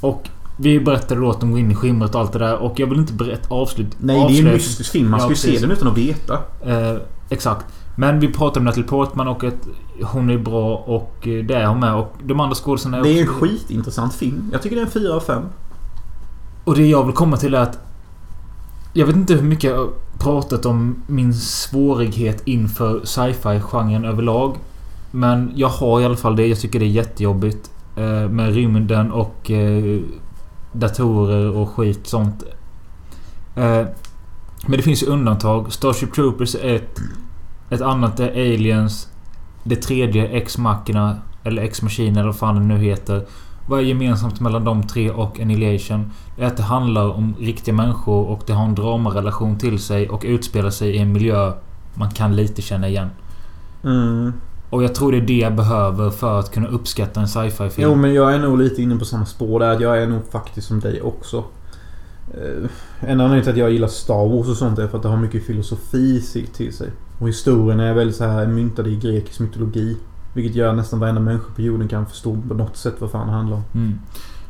Och vi berättade då att de går in i skimret och allt det där och jag vill inte berätta avslut... Nej, det är en mystisk film. Man ska ju se den utan att veta. Eh, exakt. Men vi pratade om Natalie Portman och att hon är bra och eh, det är hon med. Och de andra skådespelarna Det är en skitintressant film. Jag tycker det är en 4 av 5. Och det jag vill komma till är att... Jag vet inte hur mycket jag har pratat om min svårighet inför sci-fi-genren överlag. Men jag har i alla fall det. Jag tycker det är jättejobbigt. eh, Med rymden och... eh, datorer och skit sånt. Eh, men det finns ju undantag. Starship Troopers är ett. Ett annat är Aliens. Det tredje är X-Machina. Eller X-Machine eller vad fan det nu heter. Vad är gemensamt mellan de tre och Annihilation? Det är att det handlar om riktiga människor och det har en dramarelation till sig och utspelar sig i en miljö man kan lite känna igen. Mm. Och jag tror det är det jag behöver för att kunna uppskatta en sci-fi film. Jo men jag är nog lite inne på samma spår där. Jag är nog faktiskt som dig också. Eh, En anledning till att jag gillar Star Wars och sånt är för att det har mycket filosofi till sig. Och historien är väldigt så här myntad i grekisk mytologi. Vilket gör att nästan varenda människa på jorden kan förstå på något sätt vad fan det handlar om. Mm.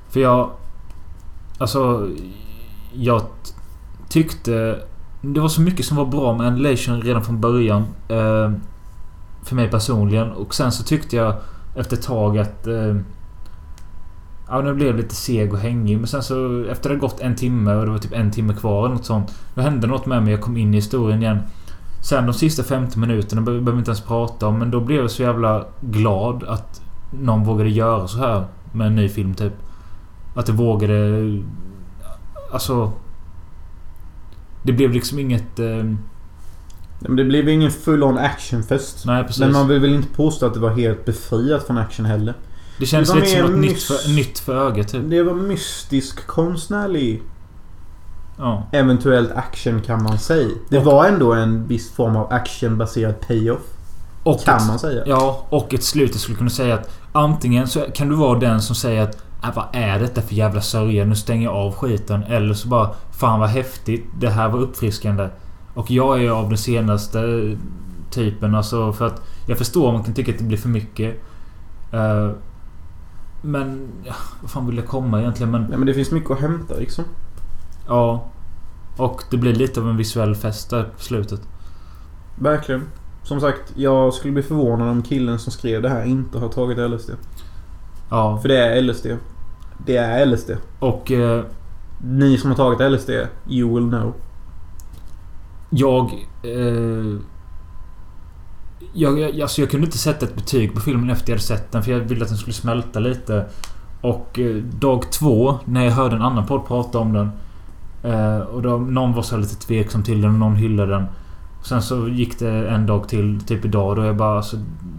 För jag... Alltså... Jag tyckte... Det var så mycket som var bra med Annihilation redan från början. För mig personligen. Och sen så tyckte jag efter ett tag att... Eh, ja, nu blev jag lite seg och hängig. Men sen så efter det gått en timme och det var typ en timme kvar eller något sånt. Då hände något med mig. Jag kom in i historien igen. Sen de sista 50 minuterna behöver behöver vi inte ens prata om. Men då blev jag så jävla glad att någon vågade göra så här med en ny film typ. Att det vågade... Alltså... Det blev liksom inget... Eh, men det blev ingen full on actionfest. nej precis. Men man vill väl inte påstå att det var helt befriat från action heller. det känns det lite som något nytt för, nytt för ögat typ. Det var mystisk konstnärlig Ja. eventuellt action kan man säga. Det Och- var ändå en viss form av actionbaserad payoff. Och Kan ett, man säga. Ja, och ett slut. Jag skulle kunna säga att antingen så kan du vara den som säger att äh, vad är detta för jävla sörja? Nu stänger jag av skiten. Eller så bara Fan vad häftigt. Det här var uppfriskande. Och jag är av den senaste typen. Alltså för att jag förstår om man kan tycka att det blir för mycket. Eh, men... Ja, vad fan vill jag komma egentligen? Men Ja, men det finns mycket att hämta liksom. ja. Och det blir lite av en visuell fest där på slutet. Verkligen. Som sagt, jag skulle bli förvånad om killen som skrev det här inte har tagit LSD. Ja. För det är LSD. Det är LSD. Och... Eh, Ni som har tagit LSD, you will know. Jag... Eh, jag, jag, alltså jag kunde inte sätta ett betyg på filmen efter jag hade sett den för jag ville att den skulle smälta lite. Och eh, dag två, när jag hörde en annan podd prata om den. Eh, och då, någon var så lite tveksam till den och någon hyllade den. Sen så gick det en dag till, typ idag, då jag bara alltså,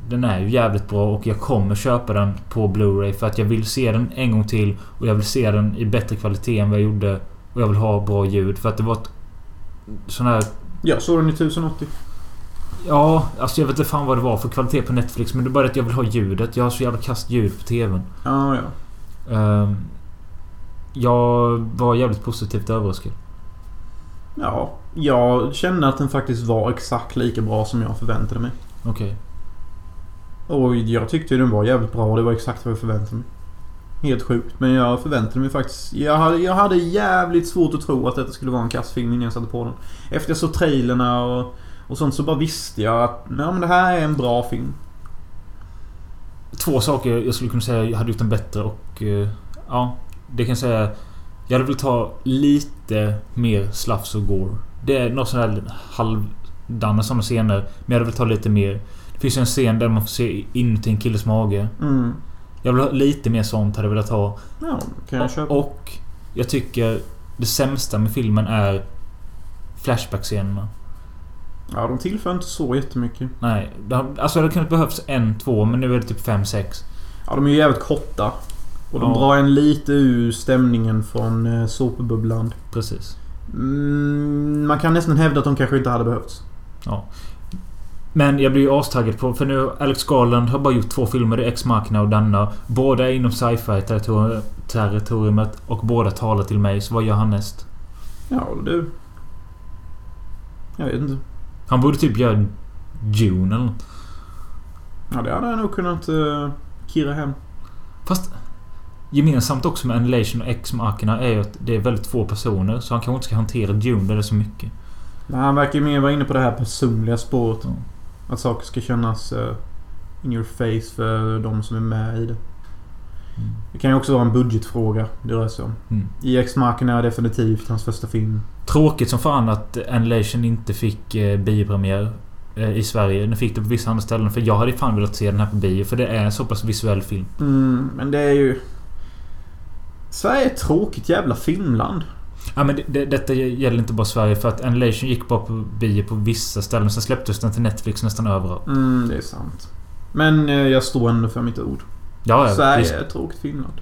Den är ju jävligt bra och jag kommer köpa den på Blu-ray för att jag vill se den en gång till. Och jag vill se den i bättre kvalitet än vad jag gjorde. Och jag vill ha bra ljud för att det var ett... Sån här Jag såg den i 1080. Ja, alltså jag vet inte fan vad det var för kvalitet på Netflix. Men det är bara att jag vill ha ljudet. Jag har så jävla kast ljud på TVn. Ja, ja. Ehm, jag var jävligt positivt överraskad. Ja, jag kände att den faktiskt var exakt lika bra som jag förväntade mig. Okej. Och jag tyckte ju den var jävligt bra och det var exakt vad jag förväntade mig. Helt sjukt. Men jag förväntade mig faktiskt... Jag hade, jag hade jävligt svårt att tro att detta skulle vara en kassfilm innan jag satte på den. Efter jag såg trailerna och, och sånt så bara visste jag att ja, men det här är en bra film. Två saker jag skulle kunna säga jag hade gjort den bättre och... eh, ja, det kan jag säga. Jag hade velat ha lite mer slafs och gore. Det är några sådana här halvdana sådana scener. Men jag hade velat ha lite mer. Det finns ju en scen där man får se inuti en killes mage. Mm. Jag vill ha lite mer sånt hade jag velat ha. Ja, kan jag köpa. Och jag tycker det sämsta med filmen är Flashback-scenerna. Ja, de tillför inte så jättemycket. Nej, alltså det hade kunnat behövas en, två, men nu är det typ fem, sex. Ja, de är ju jävligt korta. Och de Ja. drar en lite ur stämningen från eh, såpbubblan. Precis. Mm, man kan nästan hävda att de kanske inte hade behövts. Ja. Men jag blir ju astaggad på... För nu Alex Garland har bara gjort två filmer. Det är Ex-Machina och denna. Båda är inom sci-fi territori- territoriumet och båda talar till mig. Så vad gör han näst? Ja, du. Jag vet inte. Han borde typ göra Dune eller nåt. Ja, det hade jag nog kunnat uh, kirra hem. Fast... Gemensamt också med Annihilation och Ex-Machina är ju att det är väldigt få personer. Så han kanske inte ska hantera där det är så mycket. Men han verkar ju mer vara inne på det här personliga spåret. Ja. Att saker ska kännas eh, in your face för de som är med i det. Mm. Det kan ju också vara en budgetfråga det rör sig om. Mm. EX Marken är definitivt hans första film. Tråkigt som fan att Annihilation inte fick eh, biopremiär eh, i Sverige. Den fick det på vissa andra ställen. För jag hade fan velat se den här på bio. För det är en så pass visuell film. Mm, men det är ju... Sverige är ett tråkigt jävla filmland. Ja, men det, det, detta gäller inte bara Sverige för att Annihilation gick bara på bio på vissa ställen. Sen släpptes den till Netflix nästan överallt. Mm, det är sant. Men eh, jag står ändå för mitt ord. Ja, ja, Sverige visst. är ett tråkigt filmland.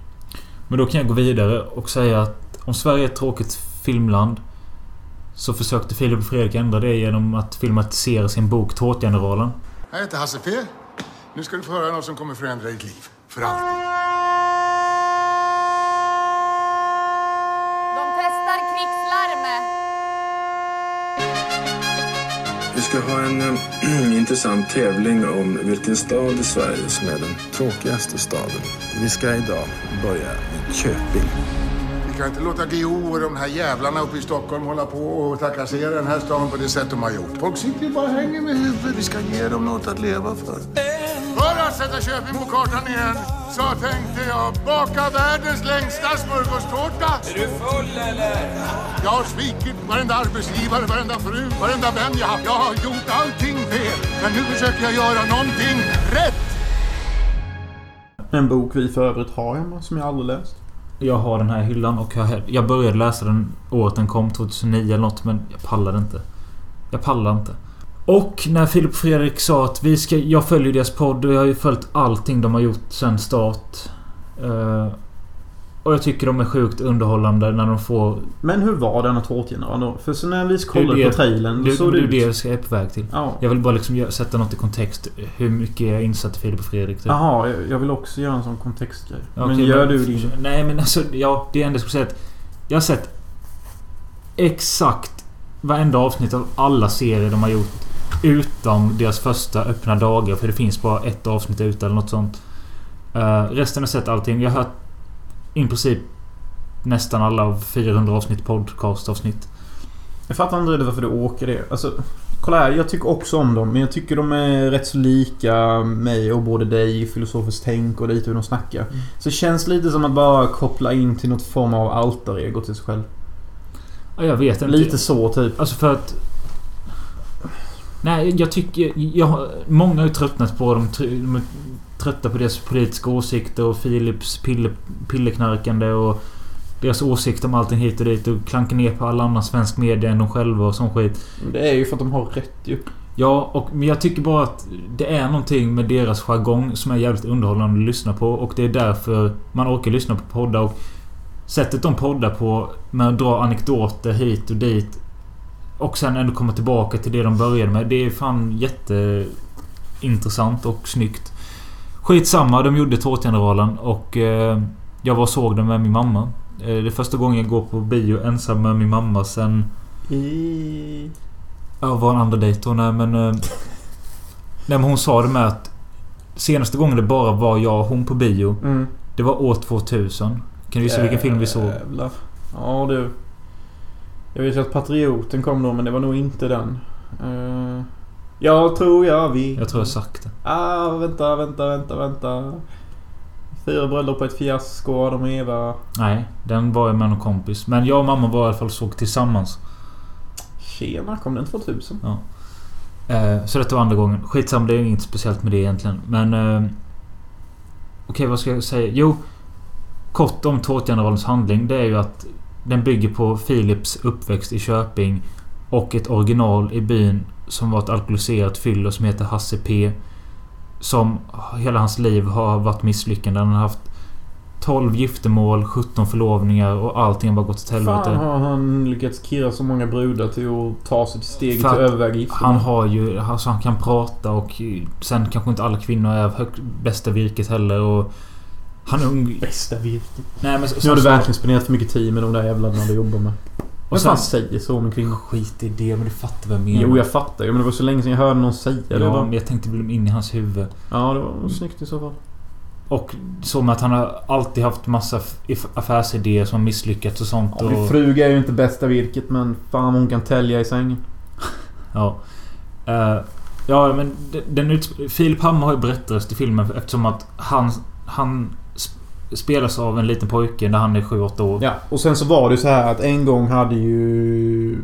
Men då kan jag gå vidare och säga att om Sverige är ett tråkigt filmland så försökte Filip och Fredrik ändra det genom att filmatisera sin bok Tårtgeneralen. Jag heter Hasse P. Nu ska du få höra något som kommer förändra ditt liv. För alltid. Vi ska ha en äh, intressant tävling om vilken stad i Sverige som är den tråkigaste staden. Vi ska idag börja med Köping. Kan inte låta GO och de här jävlarna uppe i Stockholm hålla på och trakassera den här staden på det sätt de har gjort. Folk sitter ju bara och hänger med huvudet. Vi ska ge dem något att leva för. För att sätta Köping på kartan igen så tänkte jag baka världens längsta smörgåstårta. Är du full eller? Jag har svikit varenda arbetsgivare, varenda fru, varenda vän jag haft. Jag har gjort allting fel. Men nu försöker jag göra någonting rätt. En bok vi för övrigt har hemma som jag aldrig läst. Jag har den här hyllan och jag, jag började läsa den året den kom, 2009 eller något, men jag pallade inte. Jag pallar inte. Och när Filip och Fredrik sa att vi ska... Jag följer deras podd och jag har ju följt allting de har gjort sen start. Eh, och jag tycker de är sjukt underhållande när de får... Men hur var denna tårtgeneral då? För så när vi kollade på trailern så såg det det är det ut... jag är på väg till. Ja. Jag vill bara liksom sätta något i kontext. Hur mycket jag är insatt i Filip och Fredrik. typ. Jaha, jag- vill också göra en sån kontextgrej. Ja, men okej, gör du din... Nej men alltså, ja. Det enda jag skulle säga att... Jag har sett... Exakt varenda avsnitt av alla serier de har gjort. Utom deras första öppna dagar. För det finns bara ett avsnitt ute eller något sånt. Eh, resten har jag sett allting. Jag har hört i princip nästan alla av 400 avsnitt podcastavsnitt. Jag fattar inte riktigt varför du åker det. Alltså, kolla här. Jag tycker också om dem. Men jag tycker de är rätt så lika mig och både dig i filosofiskt tänk och lite hur de snackar. Mm. Så det känns lite som att bara koppla in till något form av alter-ego till sig själv. Ja, jag vet inte. Lite så typ. Alltså för att... Nej, jag tycker... Jag, många har ju tröttnat på De är trötta på deras politiska åsikter och Philips pille, pilleknarkande och... Deras åsikter om allting hit och dit och klankar ner på alla andra svensk media än de själva och sån skit. Det är ju för att de har rätt ju. Ja, och, men jag tycker bara att det är någonting med deras jargong som är jävligt underhållande att lyssna på och det är därför man orkar lyssna på poddar och Sättet de poddar på med att dra anekdoter hit och dit och sen ändå komma tillbaka till det de började med. Det är fan jätteintressant och snyggt. Skitsamma, de gjorde Tårtgeneralen och eh, jag var och såg den med min mamma. Eh, det är första gången jag går på bio ensam med min mamma sen... I... Ja, var en andra dejt? Nej men... Eh, nej men hon sa det med att... Senaste gången det bara var jag och hon på bio. Mm. Det var år 2000. Kan du gissa vilken film vi såg? Jävlar. Ja du. Jag vet ju att Patrioten kom då men det var nog inte den. Uh, jag tror jag vi... Jag tror jag sagt det. Ah, vänta, vänta, vänta, vänta. Fyra bröllop på ett fiasko, Adam och Eva. Nej, den var jag med någon kompis. Men jag och mamma var i alla fall såg tillsammans. Tjena, kom den 2000? Eh, så detta var andra gången. Skitsam, det är inget speciellt med det egentligen. Men... Eh, Okej, vad ska jag säga? Jo. Kort om Tårtgeneralens handling. Det är ju att den bygger på Philips uppväxt i Köping. Och ett original i byn som var ett alkoholiserat fyllo som heter Hasse P. Som hela hans liv har varit misslyckande. Han har haft 12 giftermål, 17 förlovningar och allting har bara gått åt helvete. Fan har han lyckats kirra så många brudar till att ta sig till steget till att överväga giftermål? Han har ju... Alltså han kan prata och sen kanske inte alla kvinnor är hög, bästa virket heller och... Han är ung... Bästa virket. Nej men... Nu har du verkligen spenderat för mycket tid med de där jävlarna du jobbar med. Och sen... fan säger så om en kvinna? Skit i det, men du fattar vad jag menar. Jo, jag fattar ju. Men det var så länge sedan jag hörde någon säga det. Ja, men jag tänkte bli in i hans huvud. Ja, det var snyggt i så fall. Och så med att han har alltid haft massa affärsidéer som misslyckats och sånt. Ja, och, min fruga är ju inte bästa virket men fan hon kan tälja i sängen. Ja. Eh, ja, men den- den Filip Hammar har ju berättarröst i filmen eftersom att han... Han spelas av en liten pojke när han är 7-8 år. Ja, och sen så var det så här att en gång hade ju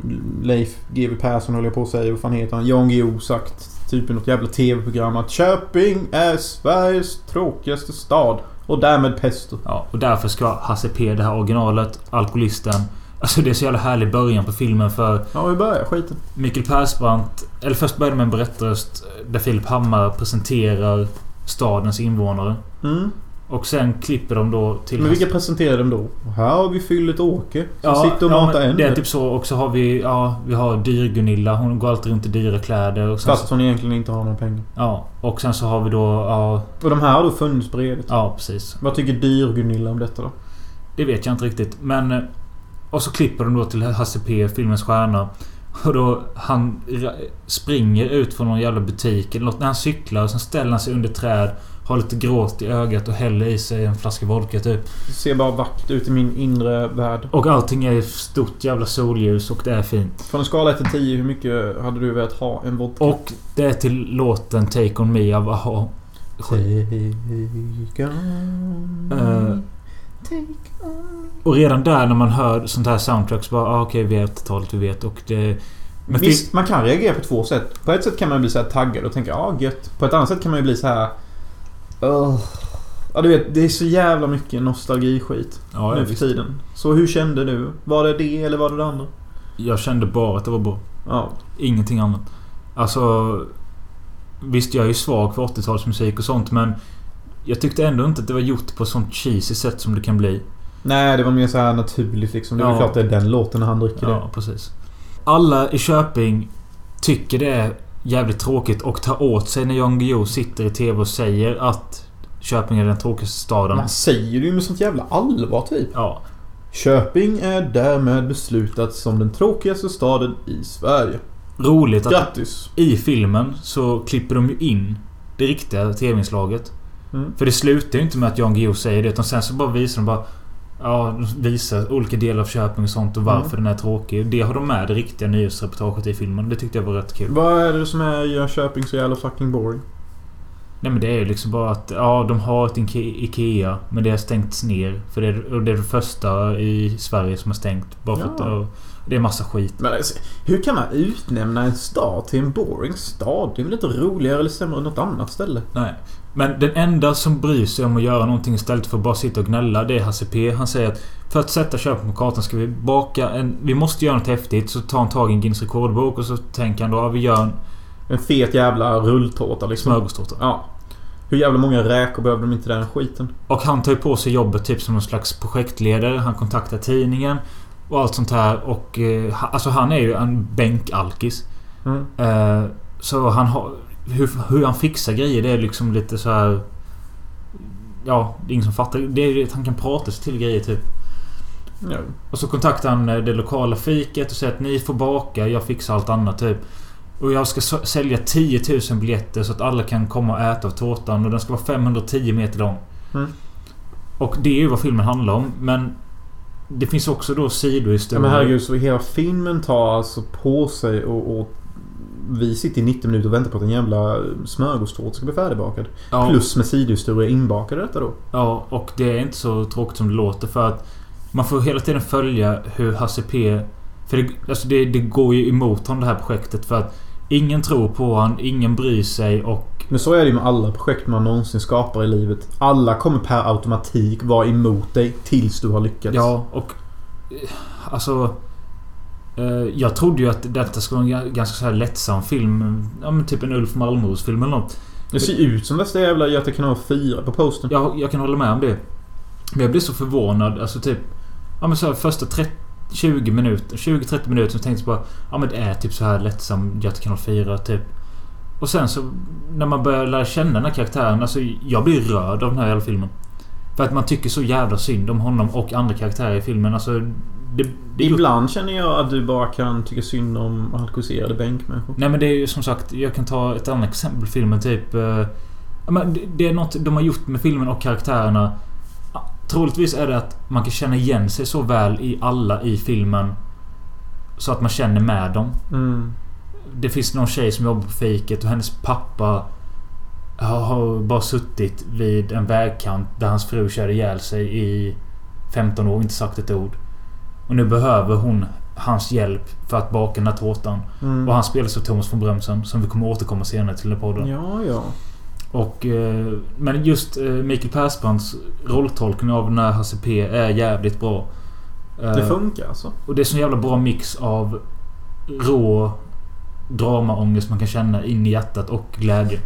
Leif GW Persson höll jag på att säga, vad fan heter han? Jan Guillou sagt typ i något jävla TV-program att Köping är Sveriges tråkigaste stad. Och därmed pesto. Ja, och därför ska Hasse P, det här originalet, alkoholisten. Alltså det är så jävla härlig början på filmen för Ja, vi börjar skiten. Mikael Persbrandt... Eller först börjar med en berättarröst där Filip Hammar presenterar stadens invånare. Mm. Och sen klipper de då till... Men vilka presenterar de då? Här har vi Fyllet Åke. Som sitter och ja, matar änder. Det är typ så. Och så har vi... Ja, vi har Dyr-Gunilla. Hon går alltid runt i dyra kläder. Och Fast hon egentligen inte har några pengar. Ja. Och sen så har vi då... Ja, Och de här har då funnits på ja precis. Vad tycker Dyr-Gunilla om detta då? Det vet jag inte riktigt. Men... eh, Och så klipper de då till Hasse P, filmens stjärna. Och då han springer ut från någon jävla butik eller något. När han cyklar. Och sen ställer han sig under träd. Har lite gråt i ögat och häller i sig en flaska vodka typ. Det ser bara vackert ut i min inre värld. Och allting är stort jävla solljus och det är fint. Från en skala 1 till 10, hur mycket hade du velat ha en vodka? Och det är till låten Take On Me av A.H. Take on Eh, Take on Och redan där när man hör sånt här soundtrack så bara ah, okej vi är 80-talet, vi vet och det... Men Visst, man kan reagera på två sätt. På ett sätt kan man bli så här taggad och tänka ja ah, gött. På ett annat sätt kan man ju bli så här... Ja du vet, det är så jävla mycket nostalgiskit ja, nu ja, för tiden. Så hur kände du? Var det det eller var det det andra? Jag kände bara att det var bra. Ja. Ingenting annat. Alltså... Visst, jag är ju svag för 80-talsmusik och sånt men... Jag tyckte ändå inte att det var gjort på sånt cheesy sätt som det kan bli. Nej, det var mer så här naturligt liksom. Det är Ja. klart det är den låten när han dricker Ja, precis. Alla i Köping tycker det är jävligt tråkigt och tar åt sig när Jan Guillou sitter i TV och säger att Köping är den tråkigaste staden. Man säger det ju med sånt jävla allvar typ. Ja. Köping är därmed beslutat som den tråkigaste staden i Sverige. Roligt att Grattis! i filmen så klipper de ju in det riktiga TV-inslaget. Mm. För det slutar ju inte med att Jan Guillou säger det utan sen så bara visar de bara... Ja, de visar olika delar av Köping och sånt och varför den är tråkig. Det har de med det riktiga nyhetsreportaget i filmen. Det tyckte jag var rätt kul. Vad är det som är gör Köping så jävla fucking boring? Nej men det är ju liksom bara att ja, de har ett Ike- IKEA men det har stängts ner. För det är, och det är det första i Sverige som har stängt. Bara för att Ja. och det är massa skit. Men alltså, hur kan man utnämna en stad till en boring stad? Det är väl inte roligare eller sämre än något annat ställe? Nej. Men den enda som bryr sig om att göra någonting istället för att bara sitta och gnälla det är Hasse P. Han säger att för att sätta Köping på kartan ska vi baka en... Vi måste göra något häftigt. Så tar han tag i en Guinness rekordbok och så tänker han då att vi gör en En fet jävla rulltårta liksom. smörgåstårta. Ja. Hur jävla många räkor behöver de inte den skiten? Och han tar ju på sig jobbet typ som någon slags projektledare. Han kontaktar tidningen. Och allt sånt här. Och... Eh, alltså han är ju en bänkalkis. Mm. Eh, så han har... Hur, hur han fixar grejer det är liksom lite så här... Ja, det är ingen som fattar. Det är att han kan prata sig till grejer typ. Ja. Och så kontaktar han eh, det lokala fiket och säger att ni får baka, jag fixar allt annat typ. Och jag ska sälja 10 000 biljetter så att alla kan komma och äta av tårtan och den ska vara 510 meter lång. Mm. Och det är ju vad filmen handlar om men... Det finns också då Ja, sidohistorier. men herregud, så hela filmen tar alltså på sig och, och vi sitter i 90 minuter och väntar på att en jävla smörgåstårta ska bli färdigbakad. ja, Plus med sidohistorier inbakade detta då. Ja, och det är inte så tråkigt som det låter för att... Man får hela tiden följa hur Hasse P... För det, alltså det, det går ju emot honom det här projektet för att... Ingen tror på han, ingen bryr sig och... Men så är det ju med alla projekt man någonsin skapar i livet. Alla kommer per automatik vara emot dig tills du har lyckats. Ja, och... eh, Alltså... eh, Jag trodde ju att detta skulle vara en ga- ganska så här lättsam film. Ja men typ en Ulf Malmros film eller något. Det ser ut som värsta jävla Göta kanal 4 på posten. Jag, jag kan hålla med om det. Men jag blev så förvånad. Alltså typ... Ja men så här, första 30, 20 minuter, 20-30 minuter så tänkte jag bara... Ja men det är typ så här lättsam Göta kanal 4 typ. Och sen så när man börjar lära känna den här karaktären. Alltså jag blir rörd av den här jävla filmen. För att man tycker så jävla synd om honom och andra karaktärer i filmen. Alltså... Det, det Ibland känner jag att du bara kan tycka synd om alkoholiserade bänkmänniskor. Nej men det är ju som sagt, jag kan ta ett annat exempel. Filmen typ... eh, men det- det är något de har gjort med filmen och karaktärerna. Troligtvis är det att man kan känna igen sig så väl i alla i filmen. Så att man känner med dem. Mm. Det finns någon tjej som jobbar på fiket och hennes pappa har, bara suttit vid en vägkant där hans fru körde ihjäl sig i 15 år och inte sagt ett ord. Och nu behöver hon hans hjälp för att baka den här tårtan. Mm. Och han spelas av Thomas von Brömsen som vi kommer återkomma senare till i podden. Ja, ja. Och... Eh, men just eh, Mikael Persbrandts rolltolkning av den här Hasse P är jävligt bra. Eh, Det funkar alltså. och det är så jävla bra mix av rå dramaångest man kan känna in i hjärtat och glädje.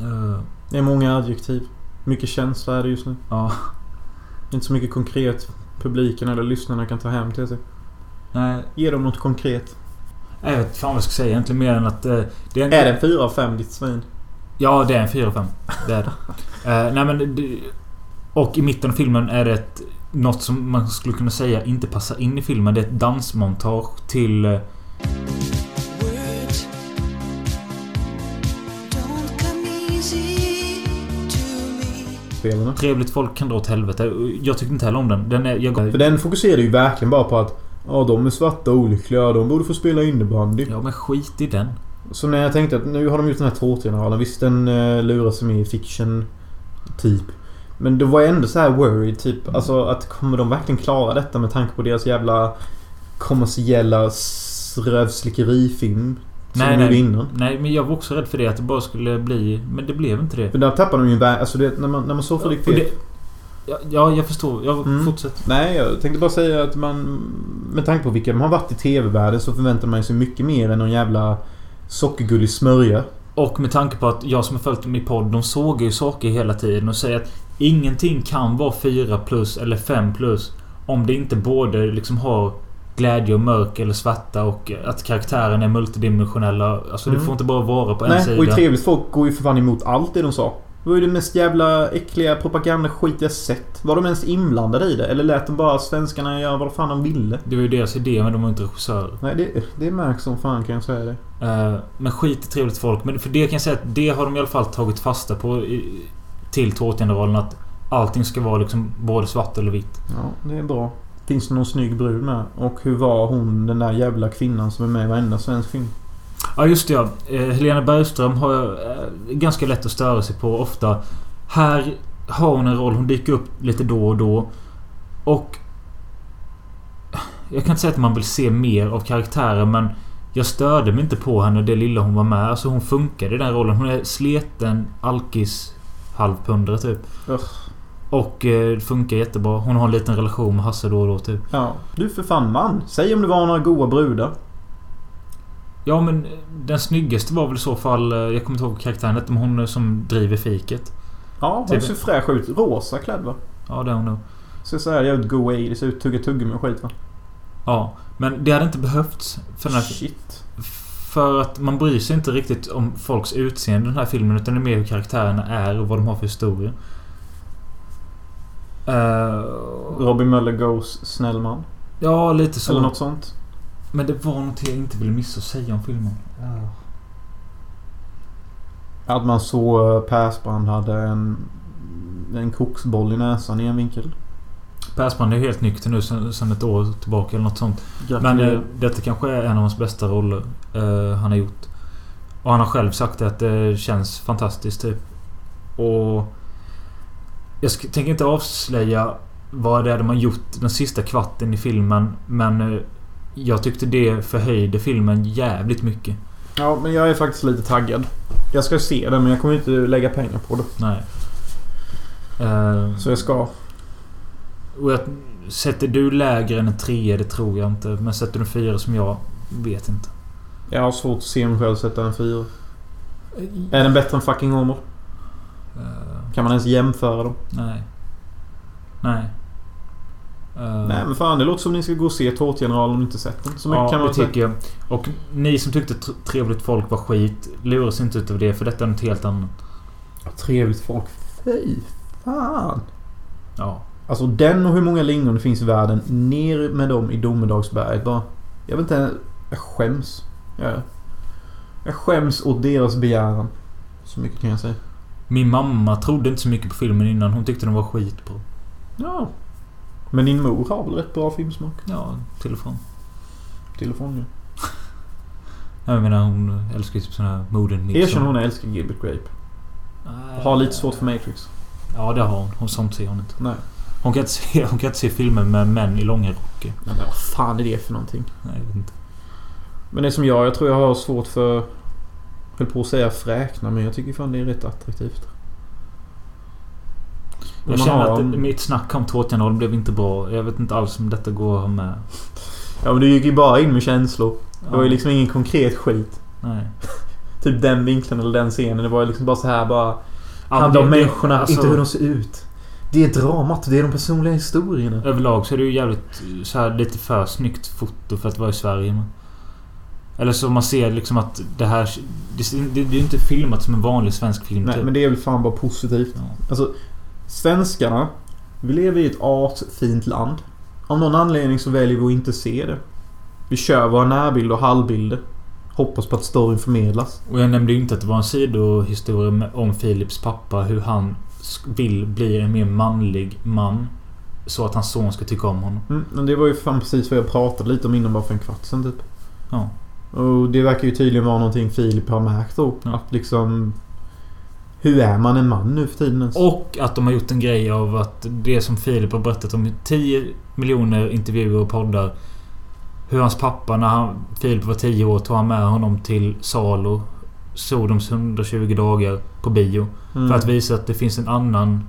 Eh, Det är många adjektiv. Mycket känsla är det just nu. ja. Inte så mycket konkret publiken eller lyssnarna kan ta hem till sig. Nej, Ge dem något konkret. jag vet fan vad jag ska säga egentligen mer än att... Eh, det är, en, Är det en 4 av 5 ditt svin? Ja, det är en 4-5. Det är det. Eh, nej men... Det, och i mitten av filmen är det ett... Något som man skulle kunna säga inte passar in i filmen. Det är ett dansmontage till... me. Spelarna. Trevligt folk kan dra åt helvete. Jag tyckte inte heller om den. Den är... Jag, För den fokuserar ju verkligen bara på att Ja, de är svarta och olyckliga. De borde få spela innebandy. ja men skit i den. Så när jag tänkte att nu har de gjort den här tårtgeneralen. Visst den uh, lurar sig med i fiction. Typ. Men då var jag ändå så här worried typ. Alltså att kommer de verkligen klara detta med tanke på deras jävla kommersiella rövslickerifilm? Som Nej, gjorde nej. innan. Nej, men jag var också rädd för det. Att det bara skulle bli... Men det blev inte det. För där tappar de ju vä- Alltså det, när man, när man såg Och Fet. det ja, ja, jag förstår. Jag Mm. fortsätter. Nej, jag tänkte bara säga att man... Med tanke på vilka de har varit i TV-världen så förväntar man sig mycket mer än någon jävla sockergullig smörja. Och med tanke på att jag som har följt dem i podd, de sågar ju saker hela tiden och säger att ingenting kan vara 4 plus eller 5 plus om det inte både liksom har glädje och mörk eller svarta och att karaktären är multidimensionella. Alltså det Mm. får inte bara vara på en Nej, och i sida. trevligt folk går ju för fan emot allt det de sa. Det var ju det mest jävla äckliga propagandaskit jag sett. Var de ens inblandade i det? Eller lät de bara svenskarna göra vad fan de ville? Det var ju deras idé men de var inte regissörer. Nej, det, det märks som fan kan jag säga det. Eh, Men skit i trevligt folk. Men för det kan jag säga att det har de i alla fall tagit fasta på i, till Tårtgeneralen. Att allting ska vara liksom både svart eller vitt. Ja, det är bra. Finns det någon snygg brud med? Och hur var hon, den där jävla kvinnan som är med i varenda svensk film? Ja just det ja. Eh, Helena Bergström har jag eh, ganska lätt att störa sig på ofta. Här har hon en roll. Hon dyker upp lite då och då. Och... Jag kan inte säga att man vill se mer av karaktären men... Jag störde mig inte på henne det lilla hon var med. Alltså hon funkade i den rollen. Hon är sleten alkis halvpundare typ. Ugh. Och eh, funkar jättebra. Hon har en liten relation med Hasse då och då typ. Ja. Du för fan man. Säg om det var några goa brudar. Ja men eh, den snyggaste var väl i så fall... eh, Jag kommer inte ihåg karaktären hette, men hon som driver fiket. Ja, hon Typ- ser fräsch ut. Rosa klädd va? Ja det är hon nog. Ser såhär jävligt go 80 ut. Tugga tuggummi och skit va? Ja. Men det hade inte behövts. För, den här, Shit. för att man bryr sig inte riktigt om folks utseende i den här filmen. Utan det är mer hur karaktärerna är och vad de har för historia. Eh, Robin Möller goes snäll man. ja, lite så. Eller något sånt. Men det var något jag inte ville missa att säga om filmen. Att man såg eh, Persbrandt hade en... En koksboll i näsan i en vinkel. Persbrandt är helt nykter nu sen, sen ett år tillbaka eller något sånt. Men Gratulerar. eh, detta kanske är en av hans bästa roller eh, han har gjort. Och han har själv sagt att det känns fantastiskt typ. Och... Jag tänker inte avslöja vad det är de har gjort den sista kvarten i filmen. Men eh, jag tyckte det förhöjde filmen jävligt mycket. Ja, men jag är faktiskt lite taggad. Jag ska se den men jag kommer inte lägga pengar på det. Nej. Eh, Så jag ska. och jag, sätter du lägre än en trea? Det tror jag inte. Men sätter du en fyra som jag? Vet inte. Jag har svårt att se mig själv sätta en fyra. Är den bättre än fucking Homer? Eh, Kan man ens jämföra dem? nej. Nej. Eh, Nej men fan det låter som ni ska gå och se Tårtgeneralen om ni inte sett den. Så mycket ja, kan man det säga. tycker jag. Och ni som tyckte tr- trevligt folk var skit, luras inte utav det för detta är något helt annat. Trevligt folk. Fy fan. Ja. Alltså den och hur många lingon det finns i världen. Ner med dem i domedagsberget bara. Jag vet inte. Jag skäms. Jag, jag skäms åt deras begäran. Så mycket kan jag säga. Min mamma trodde inte så mycket på filmen innan. Hon tyckte den var skitbra. Ja. Men din mor har väl rätt bra filmsmak? Ja, och från. Telefon ju. Jag menar hon älskar ju typ såna här moden Erkänn hon älskar Gilbert Grape. Nej. Har lite svårt för Matrix. Ja, det har hon. hon. Sånt ser hon inte. Nej. Hon kan inte se, hon kan inte se filmer med män i långa rockar. Men vad fan är det för någonting? Nej, jag vet inte. Men det är som jag. Jag tror jag har svårt för... höll på att säga fräkna men jag tycker fan det är rätt attraktivt. Jag känner att mitt snack om Tårtjärnrollen blev inte bra. Jag vet inte alls om detta går med. Ja men du gick ju bara in med känslor. Det var ju liksom ingen konkret skit. Nej. Typ den vinkeln eller den scenen. Det var ju liksom bara så här bara... Ja, handla om människorna, alltså, inte hur de ser ut. Det är dramat, det är de personliga historierna. Överlag så är det ju jävligt så här lite för snyggt foto för att vara i Sverige. Men. Eller så man ser liksom att det här... Det, det, det är ju inte filmat som en vanlig svensk film. Nej typ. men det är väl fan bara positivt. Ja. Alltså, svenskarna. Vi lever i ett artfint land. Av någon anledning så väljer vi att inte se det. Vi kör våra närbilder och halvbilder. Hoppas på att storyn förmedlas. Och jag nämnde ju inte att det var en sidohistoria om Philips pappa. Hur han vill bli en mer manlig man. Så att hans son ska tycka om honom. Mm, men det var ju fan precis vad jag pratade lite om innan bara för en kvart sedan typ. Ja. Och det verkar ju tydligen vara någonting Filip har märkt då. Ja. Att liksom... Hur är man en man nu för tiden ens? Och att de har gjort en grej av att det som Filip har berättat om 10 miljoner intervjuer och poddar. Hur hans pappa när han, Filip var 10 år tog han med honom till Salo. Sodoms 120 dagar på bio. Mm. För att visa att det finns en annan...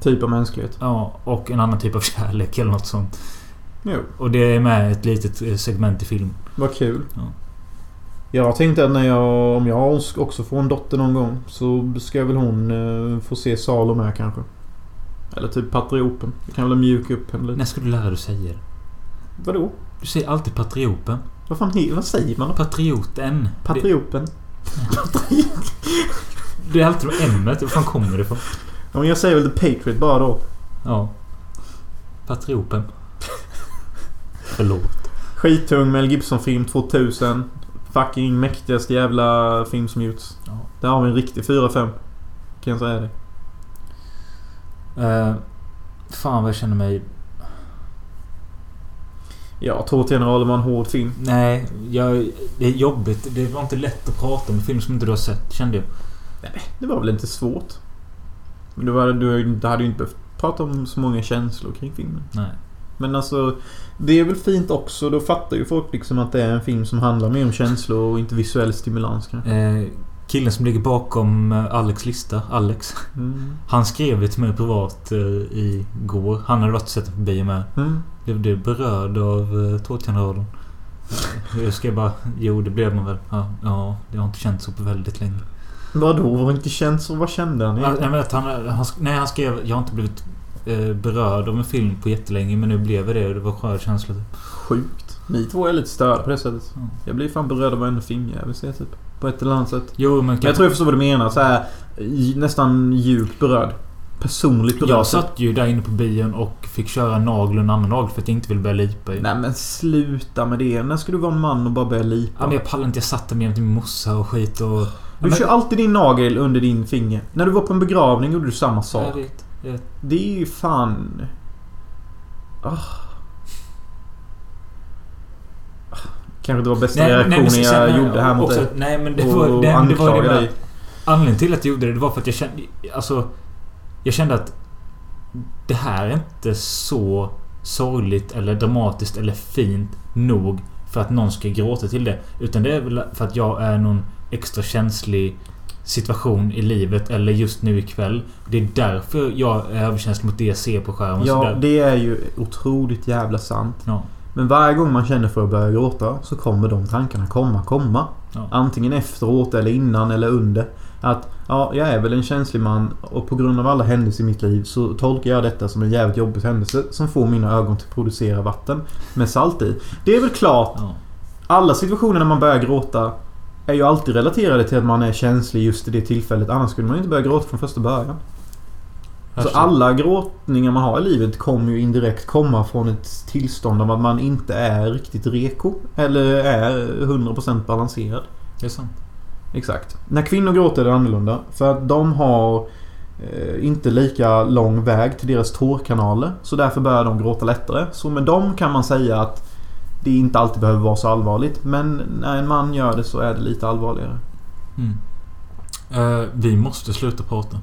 Typ av mänsklighet. Ja, och en annan typ av kärlek eller något sånt. Jo, Och det är med ett litet eh, segment i filmen. Vad kul. Ja. Jag tänkte att när jag, om jag också får en dotter någon gång så ska väl hon eh, få se Salo med kanske. Eller typ Patriopen. Det kan väl mjuka upp henne lite. När ska du lära dig säga det? Vadå? Du säger alltid patriopen. Vad fan vad säger man då? Patrioten. Det, Patriopen? det är alltid ämnet. Var fan kommer det ifrån? Ja, men jag säger väl The Patriot bara då. Ja. Patriopen. Förlåt. Skittung Mel Gibson-film 2000. Fucking mäktigaste jävla film som gjorts. Ja. Där har vi en riktig 4-5. Kan jag säga det. Uh, fan vad jag känner mig... Ja, Tårtgeneralen var en hård film. Nej, jag, det är jobbigt. Det var inte lätt att prata om en film som inte du har sett, kände jag. Det var väl inte svårt? Men du, var, du, du hade ju inte behövt prata om så många känslor kring filmen. Nej. Men alltså, det är väl fint också. Då fattar ju folk liksom att det är en film som handlar mer om känslor och inte visuell stimulans kanske. Eh, killen som ligger bakom eh, Alex lista, Alex. Mm. Han skrev det till mig privat eh, igår. Han hade varit sett den på bio med. Mm. Blev du berörd av eh, Tårtgeneralen? Jag skrev bara, jo det blev man väl. Ja, ja, det har inte känts så på väldigt länge. Vadå? Var inte känslor? Vad kände han? Jag vet, han, han, nej, han skrev, jag har inte blivit berörd av en film på jättelänge men nu blev det och det var skör känsla. Typ. Sjukt. Ni två är lite störda på det sättet. Mm. Jag blir fan berörd av varenda ser jag typ. På ett eller annat sätt. Jo men Men jag tror jag förstår vad du menar. Så här, nästan djupt berörd. Personligt berörd. Jag satt ju där inne på bion och fick köra nagel och en annan nagel för att jag inte ville börja lipa i. Nej men sluta med det. När ska du vara en man och bara börja lipa? Ja, men jag pallade inte. Jag satt där med min morsa och skit och... Du kör alltid din nagel under din finger. När du var på en begravning gjorde du samma sak. Jag vet. Det är ju fan... Ah. Kanske inte var bästa reaktionen men sen- jag men gjorde här mot också, dig. Nej men det Och var, det, det var det dig. Anledningen till att jag gjorde det, det var för att jag kände... Alltså... Jag kände att... Det här är inte så sorgligt eller dramatiskt eller fint nog för att någon ska gråta till det. Utan det är väl för att jag är någon extra känslig situation i livet eller just nu ikväll. Det är därför jag är överkänslig mot det jag ser på skärmen. Ja, det är ju otroligt jävla sant. Ja. Men varje gång man känner för att börja gråta så kommer de tankarna komma, komma. Ja. Antingen efteråt eller innan eller under. Att ja, jag är väl en känslig man och på grund av alla händelser i mitt liv så tolkar jag detta som en jävligt jobbig händelse som får mina ögon att producera vatten med salt i. Det är väl klart. Ja. Alla situationer när man börjar gråta är ju alltid relaterade till att man är känslig just i det tillfället. Annars skulle man ju inte börja gråta från första början. Så alla gråtningar man har i livet kommer ju indirekt komma från ett tillstånd av att man inte är riktigt reko. Eller är 100% balanserad. Det är sant. Exakt. När kvinnor gråter är det annorlunda. För att de har eh, inte lika lång väg till deras tårkanaler. Så därför börjar de gråta lättare. Så med dem kan man säga att det inte alltid behöver vara så allvarligt. Men när en man gör det så är det lite allvarligare. Mm. Uh, vi måste sluta prata.